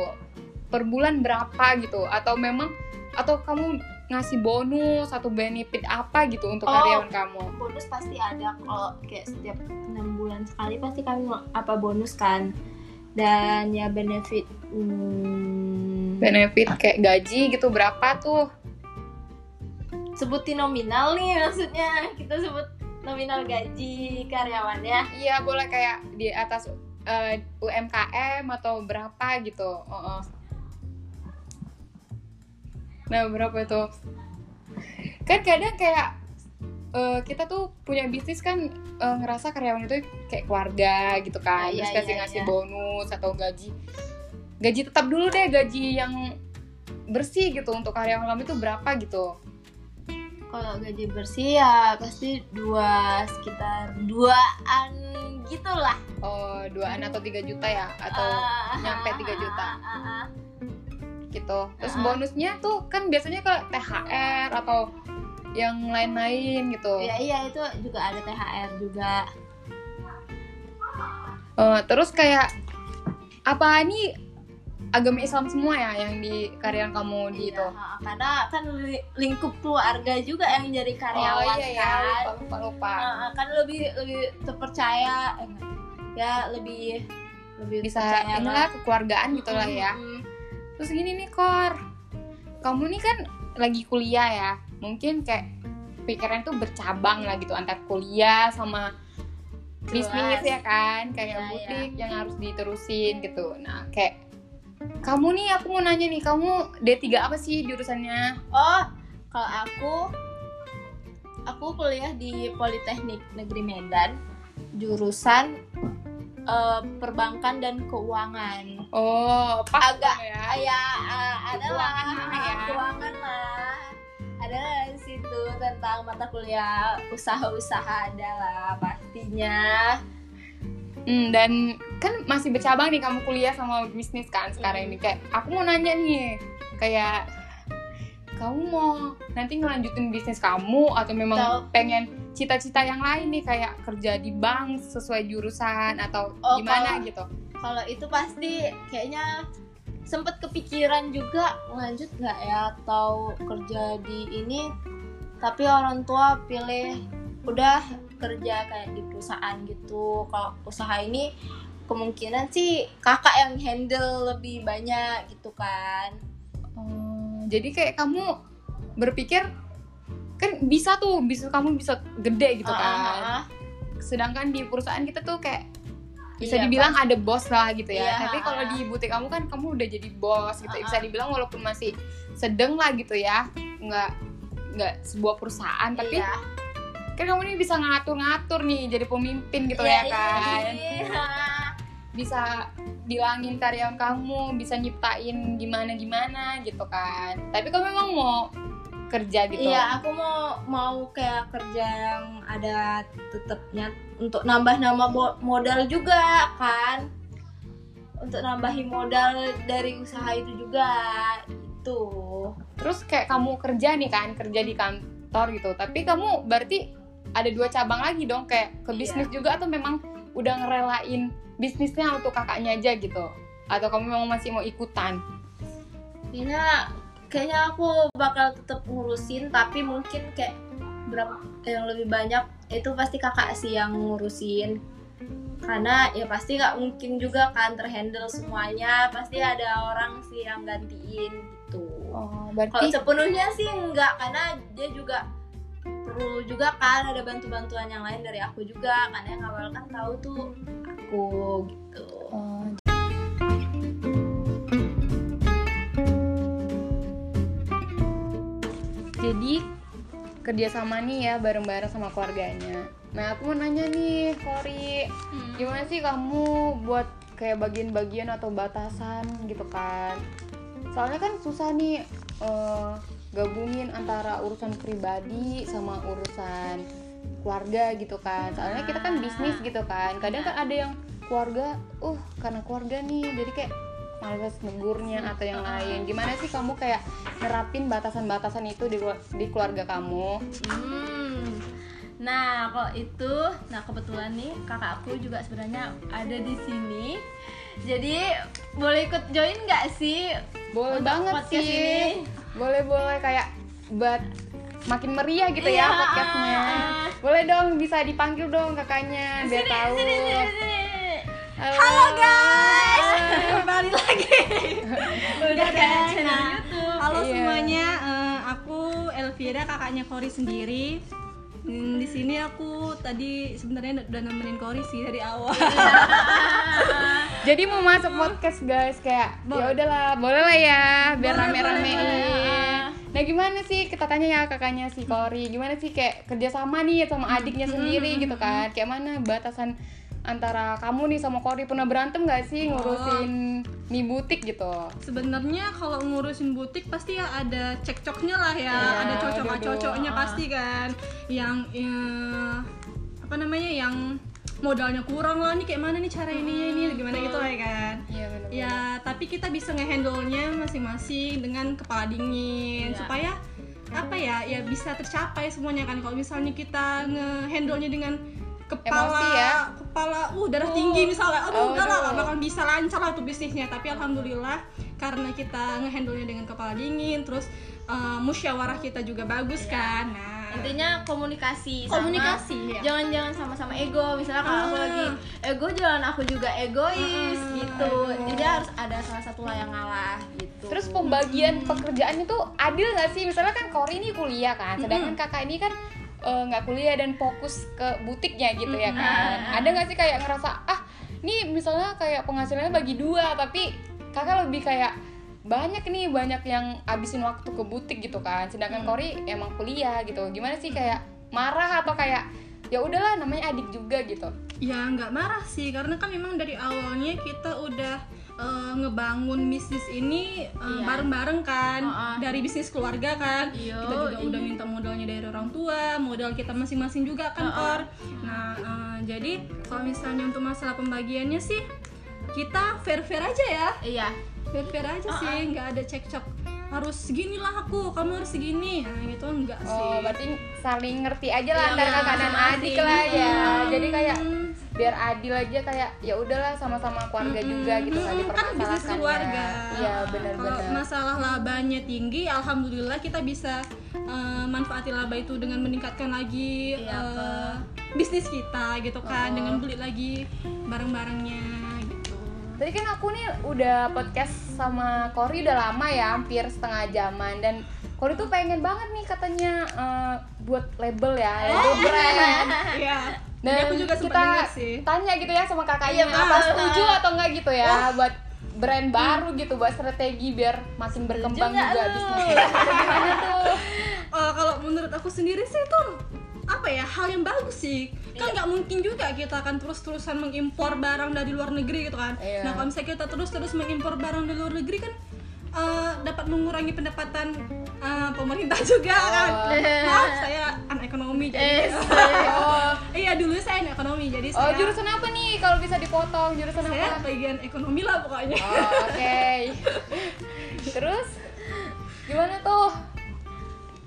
Per bulan berapa gitu? Atau memang atau kamu ngasih bonus atau benefit apa gitu untuk Oh. karyawan kamu? bonus pasti ada kalau kayak setiap enam bulan sekali pasti kami apa bonus kan dan ya benefit hmm, benefit kayak gaji gitu berapa tuh? Sebutin nominal nih maksudnya. Kita sebut nominal gaji karyawannya. Iya boleh kayak di atas eh, UMKM atau berapa gitu. Oh, oh. nah berapa itu kan kadang kayak eh, kita tuh punya bisnis kan eh, ngerasa karyawan itu kayak keluarga gitu kan Iya, terus iya, kasih iya, ngasih iya. bonus atau gaji gaji tetap dulu deh gaji yang bersih gitu untuk karyawan kamu itu berapa gitu kalau gaji bersih ya pasti dua sekitar duaan gitulah oh duaan atau tiga juta ya atau Ah, nyampe 3 juta. ah, ah, ah. gitu. Terus bonusnya tuh kan biasanya ke THR atau yang lain-lain gitu. ya iya itu juga ada THR juga Eh, terus kayak apa ini agama Islam semua ya yang di karyawan kamu di Iya, itu? karena kan li- lingkup keluarga juga yang jadi karyawan oh iya ya, kan lupa lupa lupa. Ah, kan lebih lebih terpercaya eh, ya lebih lebih Bisa inilah kekeluargaan gitu lah ya. Mm-mm. Terus gini nih Kor, kamu nih kan lagi kuliah ya, mungkin kayak pikiran tuh bercabang lah gitu antar kuliah sama bisnis ya kan, kayak Iya, butik yang harus diterusin gitu. Nah kayak kamu nih aku mau nanya nih, kamu D3 apa sih jurusannya? Oh, kalau aku aku kuliah di Politeknik Negeri Medan, jurusan eh, perbankan dan keuangan. Oh, pas Agak ya. Ya, eh, adalah Keuangan ya. keuangan lah. Di situ tentang mata kuliah usaha-usaha adalah pastinya. Hmm, dan kan masih bercabang nih kamu kuliah sama bisnis kan sekarang ini kayak aku mau nanya nih kayak kamu mau nanti ngelanjutin bisnis kamu atau memang Tahu. pengen cita-cita yang lain nih kayak kerja di bank sesuai jurusan atau Oh, gimana kalau- gitu Kalau itu pasti kayaknya sempet kepikiran juga lanjut nggak ya? Atau kerja di ini tapi orang tua pilih udah kerja kayak di perusahaan gitu. Kalau usaha ini kemungkinan sih kakak yang handle lebih banyak gitu kan. Oh, jadi kayak kamu berpikir kan bisa tuh bisa kamu bisa gede gitu Ah, kan? ah, ah. sedangkan di perusahaan kita tuh kayak bisa Iya, dibilang ada bos lah gitu ya. Iya, tapi kalau di butik kamu kan kamu udah jadi bos gitu. Ah, bisa dibilang walaupun masih sedang lah gitu ya. Nggak nggak sebuah perusahaan tapi Iya. kan kamu ini bisa ngatur-ngatur nih jadi pemimpin gitu Iya, ya iya, kan. iya. bisa bilangin karyawan kamu bisa nyiptain gimana gimana gitu kan. Tapi kamu memang mau kerja gitu? Iya, aku mau mau kayak kerja yang ada tetapnya untuk nambah-nambah bo- modal juga kan. Untuk nambahin modal dari usaha itu juga itu. terus kayak kamu kerja nih kan kerja di kantor gitu tapi kamu berarti ada dua cabang lagi dong kayak ke Iya. bisnis juga atau memang udah ngerelain bisnisnya untuk kakaknya aja gitu atau kamu memang masih mau ikutan Kayaknya kayaknya aku bakal tetap ngurusin tapi mungkin kayak berapa yang lebih banyak itu pasti kakak sih yang ngurusin. Karena ya pasti nggak mungkin juga kan terhandle semuanya. Pasti ada orang sih yang gantiin gitu. Oh Kalau berarti sepenuhnya sih enggak karena dia juga perlu juga kan ada bantu-bantuan yang lain dari aku juga. Karena yang awal kan tahu tuh aku gitu. Oh, jadi kerjasama nih ya bareng-bareng sama keluarganya. Nah aku mau nanya nih, Kori, gimana sih kamu buat kayak bagian-bagian atau batasan gitu kan? Soalnya kan susah nih eh, gabungin antara urusan pribadi sama urusan keluarga gitu kan. Soalnya kita kan bisnis gitu kan. Kadang kan ada yang keluarga, uh karena keluarga nih, jadi kayak males negurnya atau yang lain. Gimana sih kamu kayak nerapin batasan-batasan itu di, di keluarga kamu? Hmm. Nah, kalau itu, nah kebetulan nih kakakku juga sebenarnya ada di sini. Jadi boleh ikut join nggak sih? Boleh Untuk banget sih. ini. Boleh boleh kayak buat makin meriah gitu Iya, ya podcastnya. ah. Boleh dong bisa dipanggil dong kakaknya biar Sini, tahu. sini, sini, sini. Halo, Halo, guys. Kembali lagi. Udah kayak kan? channel Nah, YouTube. Halo Iya. semuanya, eh, aku Elvira kakaknya Kori sendiri. Hmm, di sini aku tadi sebenarnya udah nemenin Kori sih dari awal. Jadi mau masuk podcast guys kayak ya udahlah, boleh lah ya biar rame-ramein. Nah gimana sih kita tanya ya kakaknya si Kori, gimana sih kayak kerjasama nih sama adiknya sendiri gitu kan? Kayak mana batasan antara kamu nih sama Kori pernah berantem gak sih ngurusin nih butik gitu? Sebenarnya kalau ngurusin butik pasti ya ada cekcoknya lah ya, Iya, ada cocok cocoknya ah. pasti kan. Yang eh, apa namanya yang modalnya kurang lah nih kayak mana nih cara ini ini gimana gitu lah ya kan. Iya benar. Ya, tapi kita bisa ngehandle-nya masing-masing dengan kepala dingin Iya. supaya apa ya ya bisa tercapai semuanya kan kalau misalnya kita ngehandle-nya dengan kepala Emosi ya? kepala uh darah Oh. tinggi misalnya Oh, aduh udah lah aduh. nggak bakal bisa lancar lah tuh bisnisnya tapi alhamdulillah karena kita ngehandle-nya dengan kepala dingin terus eh, musyawarah kita juga bagus Iya. kan nah Intinya komunikasi sama komunikasi ya jangan-jangan sama-sama ego misalnya kalau aku Ah. lagi ego jangan aku juga egois Ah, gitu aduh. jadi harus ada salah satu lah yang ngalah gitu Terus pembagian pekerjaan itu adil nggak sih? Misalnya kan Kori ini kuliah kan, sedangkan kakak ini kan eh, nggak kuliah dan fokus ke butiknya gitu ya kan. Ada nggak sih kayak ngerasa ah, nih misalnya kayak penghasilannya bagi dua, tapi kakak lebih kayak banyak nih banyak yang abisin waktu ke butik gitu kan. Sedangkan Kori emang kuliah gitu. Gimana sih kayak marah atau kayak ya udahlah namanya adik juga gitu. ya nggak marah sih karena kan memang dari awalnya kita udah eh, ngebangun bisnis ini eh, Iya. bareng-bareng kan. Oh, oh. dari bisnis keluarga kan. Iya, kita juga iya. udah minta modalnya dari orang tua modal kita masing-masing juga kan Oh, oh. Kor. Nah eh, jadi kalau misalnya untuk masalah pembagiannya sih kita fair-fair aja ya. Iya. Fair-fair aja Oh, sih nggak ada cekcok. Harus segini lah aku kamu harus segini. Nah gitu enggak sih. Oh, berarti saling ngerti aja lah Iya, antara kakak dan adik lah ya. Jadi kayak biar adil aja kayak ya udahlah sama-sama keluarga juga gitu nggak Mm-mm, kan bisnis dipermasalahkan keluarga. Iya Kalau benar-benar masalah labanya tinggi alhamdulillah kita bisa eh, manfaati laba itu dengan meningkatkan lagi Iya, eh, bisnis kita gitu kan Oh. dengan beli lagi barang-barangnya gitu. Tadi kan aku nih udah podcast sama Kori udah lama ya, hampir setengah jaman dan Kori tuh pengen banget nih katanya eh, buat label ya, label brand. Iya. Dan aku juga sempat kita sih. tanya gitu ya sama kakaknya, Iya, apa setuju atau enggak gitu ya buat brand baru gitu, buat strategi biar makin berkembang juga lu? bisnisnya. Gimana tuh? Eh, kalau menurut aku sendiri sih itu apa ya hal yang bagus sih kan Iya. nggak mungkin juga kita akan terus-terusan mengimpor barang dari luar negeri gitu kan Iya. nah kalau misalnya kita terus-terus mengimpor barang dari luar negeri kan eh, dapat mengurangi pendapatan eh, pemerintah juga kan Oh. maaf saya anak ekonomi jadi Eh, Oh, iya dulu saya anak ekonomi jadi oh saya jurusan apa nih kalau bisa dipotong? Jurusan saya apa? bagian ekonomi lah pokoknya Oh, oke. Terus gimana tuh?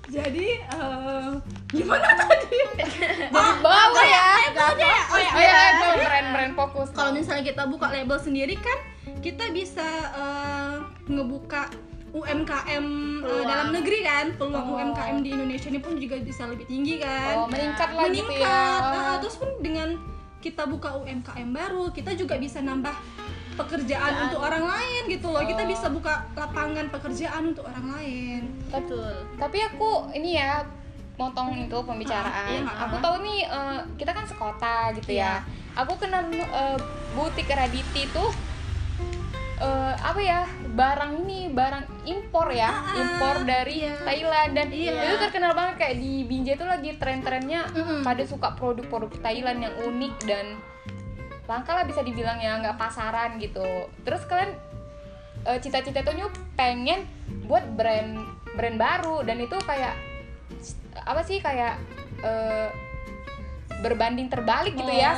jadi eh, gimana tadi Dari bawah ya. oh ya oh ya Oh ya, itu brand-brand fokus. kalau misalnya kita buka label sendiri kan kita bisa eh, ngebuka UMKM eh, Peluang. dalam negeri kan peluang Oh. UMKM di Indonesia ini pun juga bisa lebih tinggi kan Oh, meningkat lah gitu ya. meningkat Nah, terus pun dengan kita buka UMKM baru kita juga bisa nambah pekerjaan untuk orang lain gitu loh kita Oh. bisa buka lapangan pekerjaan untuk orang lain betul Tapi aku ini ya motong itu pembicaraan. Ah, iya, nggak aku tahu nih eh, kita kan sekota gitu Iya. ya. Aku kenal eh, butik Raditi tuh eh, apa ya barang ini barang impor ya ah, impor dari iya. Thailand dan Iya. itu terkenal banget kayak di Binjai tuh lagi tren-trennya Mm-mm. pada suka produk-produk Thailand yang unik dan langka lah bisa dibilang ya nggak pasaran gitu terus kalian eh, cita-cita tuh nyup pengen buat brand brand baru dan itu kayak apa sih kayak eh, berbanding terbalik gitu ya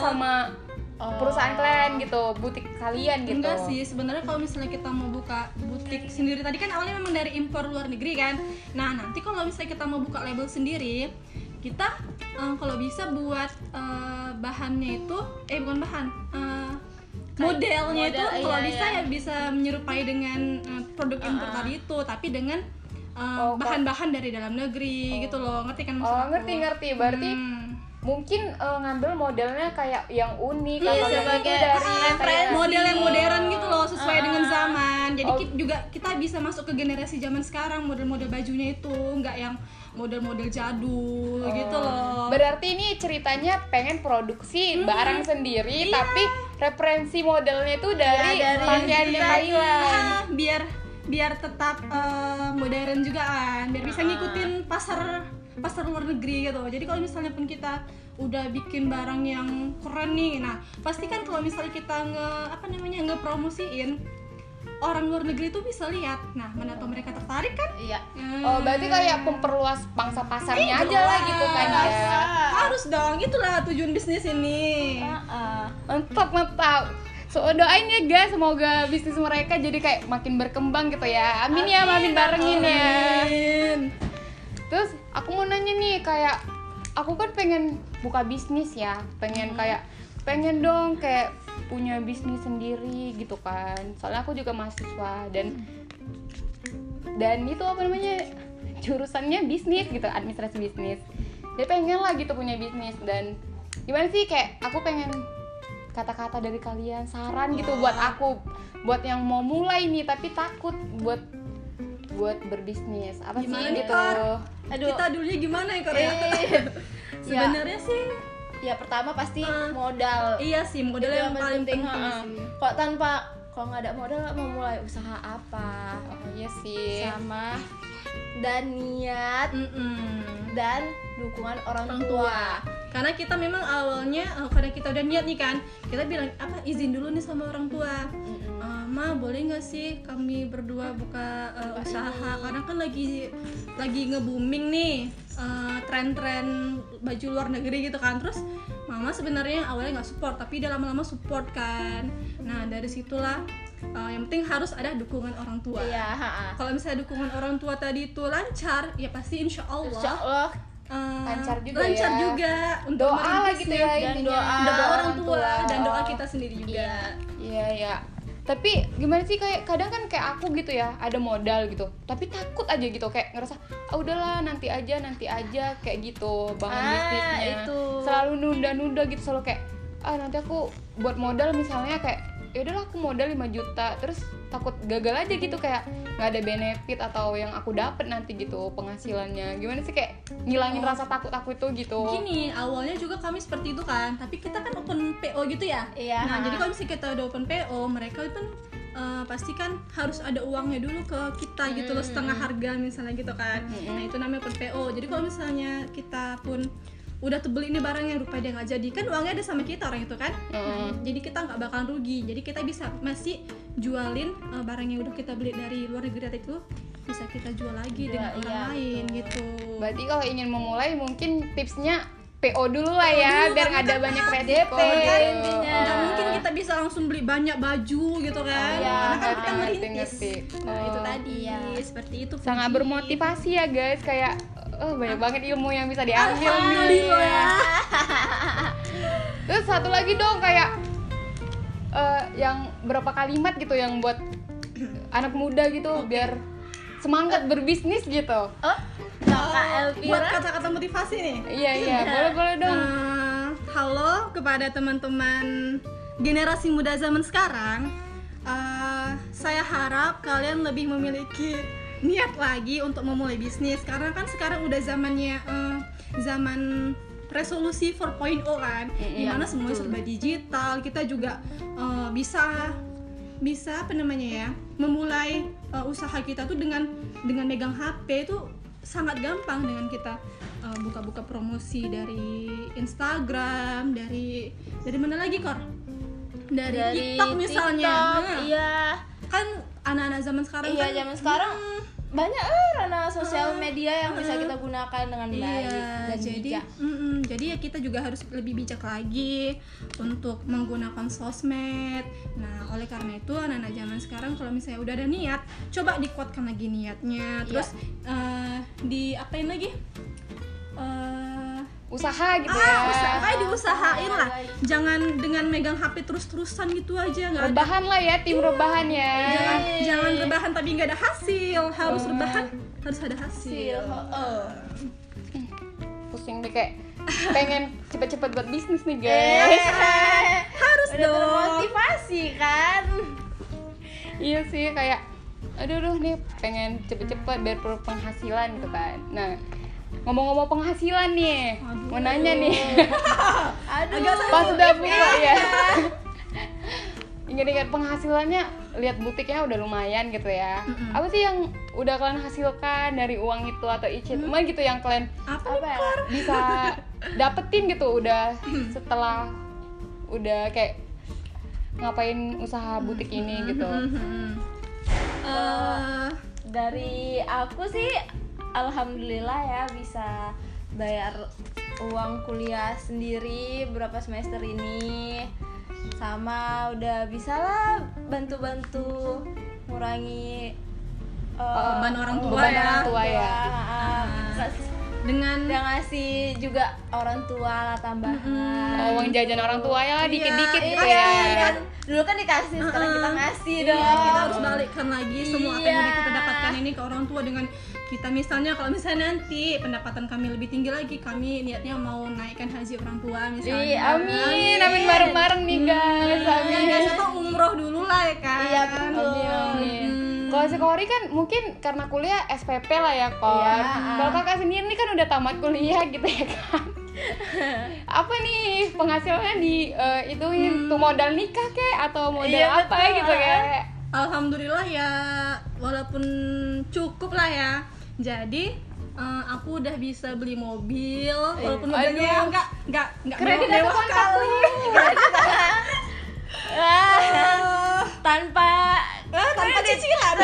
Oh. perusahaan kalian gitu butik kalian gitu Enggak sih, sebenarnya kalau misalnya kita mau buka butik sendiri tadi kan awalnya memang dari impor luar negeri kan. Nah, nanti kalau misalnya kita mau buka label sendiri, kita eh, kalau bisa buat eh, bahannya itu eh bukan bahan, eh, modelnya itu model, kalau iya, bisa iya. ya bisa menyerupai dengan eh, produk impor Ah, tadi itu, tapi dengan Oh, bahan-bahan dari dalam negeri gitu loh. Ngerti kan maksud oh aku? ngerti ngerti berarti Hmm. Mungkin eh, ngambil modelnya kayak yang unik Iya, atau yang itu dari referensi. kayak- model yang modern gitu loh sesuai Ah, dengan ah. zaman jadi Oh. kita juga kita bisa masuk ke generasi zaman sekarang model-model bajunya itu nggak yang model-model jadul Oh. gitu loh Berarti ini ceritanya pengen produksi barang sendiri tapi referensi modelnya itu dari, Iya, dari pakaian itu yang tadi. Thailand. Ah, biar biar tetap eh, modern juga kan biar bisa Ah. ngikutin pasar pasar luar negeri gitu jadi kalau misalnya pun kita udah bikin barang yang keren nih nah pasti kan kalau misalnya kita nge apa namanya ngepromosiin orang luar negeri tuh bisa lihat nah mana tau mereka tertarik kan iya Oh, berarti kayak memperluas pangsa pasarnya aja lah gitu kan ya. harus dong itulah tujuan bisnis ini Ah, Mantap, mantap. So doain ya guys, semoga bisnis mereka jadi kayak makin berkembang gitu ya. Amin, ya, amin barengin ya. Amin. Terus aku mau nanya nih kayak aku kan pengen buka bisnis ya, pengen kayak pengen dong kayak punya bisnis sendiri gitu kan. Soalnya aku juga mahasiswa dan dan itu apa namanya jurusannya bisnis gitu, administrasi bisnis. Dia pengen lah gitu punya bisnis dan gimana sih kayak aku pengen kata-kata dari kalian saran gitu buat aku buat yang mau mulai nih tapi takut buat buat berbisnis apa Gimana sih nih, gitu Kor? aduh kita dulunya gimana ya Korea eh, ya, sebenarnya sih ya pertama pasti Ah. modal iya sih modal Itu yang, paling penting, ha-ha. sih kok tanpa kalau nggak ada modal mau mulai usaha apa oh iya sih sama dan niat Mm-mm. dan dukungan orang, orang tua. tua karena kita memang awalnya eh, karena kita udah niat nih kan kita bilang apa izin dulu nih sama orang tua Mm-mm. Eh, ma boleh nggak sih kami berdua buka eh, usaha karena kan lagi lagi nge booming nih eh, tren-tren baju luar negeri gitu kan terus mama sebenarnya awalnya nggak support tapi dia lama-lama support kan nah dari situlah eh, yang penting harus ada dukungan orang tua Iya, kalau misalnya dukungan orang tua tadi itu lancar ya pasti insya Allah Insya Allah eh, Lancar juga lancar ya. juga untuk Doa lah merintis gitu nih. ya Dan doa. doa orang tua dan doa kita sendiri juga Iya ya. Tapi gimana sih kayak kadang kan kayak aku gitu ya, ada modal gitu. Tapi takut aja gitu kayak ngerasa ah udahlah nanti aja nanti aja kayak gitu bangun Ah, bisnisnya. itu. Selalu nunda-nunda gitu selalu kayak ah nanti aku buat modal misalnya kayak ya udahlah aku modal 5 juta terus takut gagal aja gitu kayak nggak ada benefit atau yang aku dapat nanti gitu penghasilannya gimana sih kayak ngilangin Oh. rasa takut aku itu gitu Gini, awalnya juga kami seperti itu kan, tapi kita kan open PO gitu ya. Iya. Nah, jadi kalau misalnya kita udah open PO, mereka pun eh, pasti kan harus ada uangnya dulu ke kita gitu loh, setengah harga misalnya gitu kan. Nah, itu namanya open PO. Jadi kalau misalnya kita pun udah tebel ini barangnya rupanya dia nggak jadi. Kan uangnya ada sama kita orang itu kan? Nah, jadi kita nggak bakalan rugi. Jadi kita bisa masih jualin eh, barang yang udah kita beli dari luar negeri tadi itu bisa kita jual lagi Jual, dengan orang iya, lain betul. gitu. Berarti kalau ingin memulai mungkin tipsnya PO dulu lah ya, dulu, biar nggak ada kan banyak DP, resiko. kan nggak Oh. mungkin kita bisa langsung beli banyak baju gitu kan. Iya, karena kan kita merintis. ngerti. nah itu Oh. tadi. Iya. seperti itu Sangat bermotivasi ya guys, kayak oh, banyak banget ilmu yang bisa diambil nih. Alhamdulillah. Terus satu lagi dong kayak eh, yang berapa kalimat gitu yang buat anak muda gitu biar semangat berbisnis gitu. Oh, kakak buat Elvira. kata-kata motivasi nih Iya iya, boleh boleh dong. Eh, halo kepada teman-teman generasi muda zaman sekarang. Eh, saya harap kalian lebih memiliki niat lagi untuk memulai bisnis. Karena kan sekarang udah zamannya eh, zaman resolusi 4.0 kan, di mana semuanya serba digital. Kita juga eh, bisa bisa apa namanya ya memulai eh, usaha kita tuh dengan dengan megang HP itu sangat gampang dengan kita buka-buka promosi dari Instagram dari dari mana lagi kor? Dari, TikTok misalnya. TikTok, Nah, iya kan anak-anak zaman sekarang iya kan zaman sekarang hmm, banyak eh ranah sosial media yang bisa kita gunakan dengan baik Iya, dan jadi bijak mm-mm, jadi ya kita juga harus lebih bijak lagi untuk menggunakan sosmed. Nah, oleh karena itu anak-anak zaman sekarang kalau misalnya udah ada niat, coba dikuatkan lagi niatnya. Terus eh, di apain lagi? Eh, Usaha gitu ah, ya. usaha, diusahain lah. Jangan dengan megang HP terus-terusan gitu aja nggak ada. Rebahan lah ya, tim rebahan ya. Jangan jangan rebahan tapi nggak ada hasil. Harus rebahan harus ada hasil. Hasil, oh. Pusing deh kayak pengen cepet-cepet buat bisnis nih Eh, guys. Harus udah dong. termotivasi kan iya sih kayak aduh aduh nih pengen cepet-cepet biar perlu penghasilan gitu kan nah ngomong-ngomong penghasilan nih. Aduh. mau nanya nih. Aduh. Pas udah buka ya. Ingat-ingat penghasilannya lihat butiknya udah lumayan gitu ya. Mm-mm. apa sih yang udah kalian hasilkan dari uang itu atau icin Hmm. emang gitu yang kalian Apa, apa ya bisa dapetin gitu udah setelah udah kayak ngapain usaha butik ini gitu. Mhm. Eh, dari aku sih alhamdulillah ya bisa bayar uang kuliah sendiri berapa semester ini sama udah bisa lah bantu-bantu ngurangi eh, Beban orang tua beban ya. orang tua ya. Ah, kas- dengan udah ngasih juga orang tua lah tambahan. Oh, uang jajan orang tua ya lah dikit-dikit Iya, gitu Iya, ya. kan dulu kan dikasih sekarang kita ngasih Iya, dong. kita harus balikkan lagi semua apa yang Iya. kita dapatkan ini ke orang tua dengan kita. Misalnya kalau misalnya nanti pendapatan kami lebih tinggi lagi kami niatnya mau naikkan haji orang tua misalnya. Iya, amin. Amin bareng-bareng nih guys. Ya, amin. Guys, atau umroh dulu lah ya kan? Iya, betul. Amin, amin. Hmm. Kalau si Kori kan mungkin karena kuliah SPP lah ya Kor. Iya. Kalau kakak sendiri nih kan udah tamat kuliah gitu ya kan. apa nih penghasilannya di eh, ituin tuh modal nikah kek atau modal Iya, apa betul. gitu kayak. Alhamdulillah ya walaupun cukup lah ya jadi eh, aku udah bisa beli mobil walaupun mobilnya Aduh. enggak enggak enggak Kredit mewah kali Ah, tanpa Eh, tanpa cicilan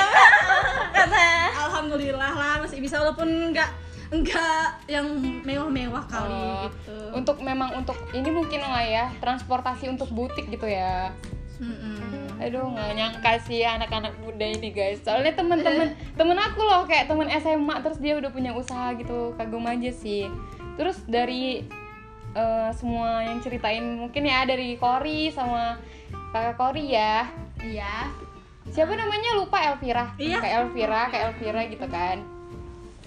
kata Alhamdulillah lah masih bisa walaupun enggak enggak yang mewah-mewah kali Oh, gitu. Untuk memang untuk ini mungkin lah ya transportasi untuk butik gitu ya. Mm-mm. aduh nggak nyangka sih anak-anak muda ini guys soalnya temen-temen temen aku loh kayak temen SMA terus dia udah punya usaha gitu kagum aja sih terus dari eh, semua yang ceritain mungkin ya dari Kori sama kakak Kori ya iya siapa namanya? Lupa Elvira. Iya. kayak Elvira kayak Elvira gitu kan.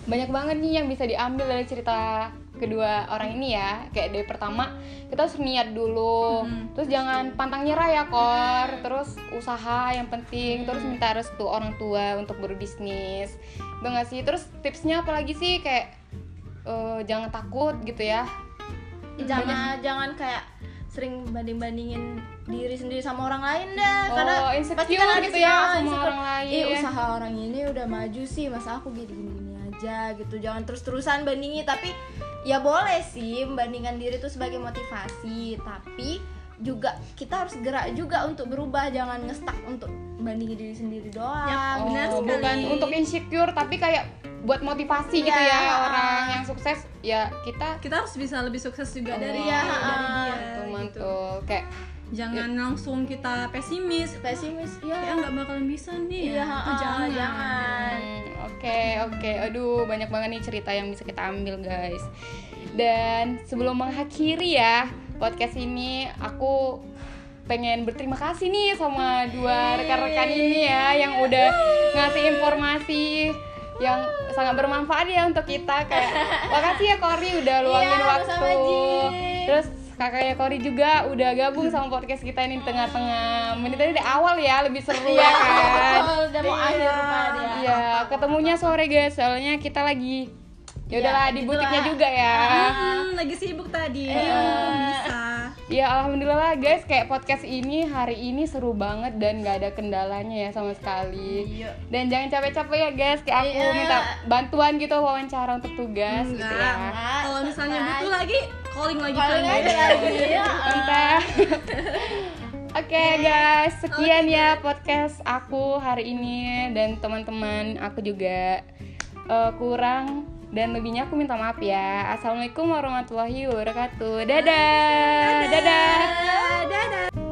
Banyak banget nih yang bisa diambil dari cerita kedua orang ini ya. Kayak dari pertama kita harus niat dulu. Mhm. terus jangan pantang nyerah ya kor. Terus usaha yang penting. Terus minta restu orang tua untuk berbisnis. Itu nggak sih? Terus tipsnya apalagi sih? Kayak eh, jangan takut gitu ya. Jangan jangan kayak sering banding bandingin diri sendiri sama orang lain dah karena oh pasti insecure kan ada gitu sih ya yang sama insecure. orang lain Ih, usaha orang ini udah maju sih masa aku gini gini, gini aja gitu jangan terus terusan bandingi tapi ya boleh sih membandingkan diri itu sebagai motivasi tapi juga kita harus gerak juga untuk berubah jangan ngestak untuk bandingin diri sendiri doang Ya, benar Oh, sekali. bukan untuk insecure tapi kayak buat motivasi gitu Iya. ya orang yang sukses ya kita kita harus bisa lebih sukses juga dari Iya, dari dia tuh gitu. mantul kayak jangan langsung kita pesimis. Pesimis ya ya nggak bakalan bisa nih Iya, ya Itu ah, jangan. jangan. hmm, oke oke. Aduh banyak banget nih cerita yang bisa kita ambil guys. Dan sebelum mengakhiri ya podcast ini aku pengen berterima kasih nih sama dua rekan-rekan ini ya yang udah ngasih informasi yang sangat bermanfaat ya untuk kita. Kayak makasih ya Kori udah luangin Iya, waktu terus kakaknya Kori juga udah gabung sama podcast kita ini di tengah-tengah menit tadi di awal ya lebih seru ya kan Oh, udah mau akhir dia Iya, ketemunya sore guys, soalnya kita lagi ya udahlah Ya, di gitu butiknya lah. juga ya. Hmm, lagi sibuk tadi Eh. bisa Ya alhamdulillah guys, kayak podcast ini hari ini seru banget dan nggak ada kendalanya ya sama sekali. Iya. Dan jangan capek-capek ya guys, kayak aku Iya. minta bantuan gitu wawancara untuk tugas gitu Enggak. ya. Enggak, kalau misalnya butuh lagi calling lagi Calling kan lagi ya. Entah. Oke guys, sekian ya podcast aku hari ini dan teman-teman aku juga eh, kurang dan lebihnya aku minta maaf ya. Assalamualaikum warahmatullahi wabarakatuh. Dadah. Dadah. dadah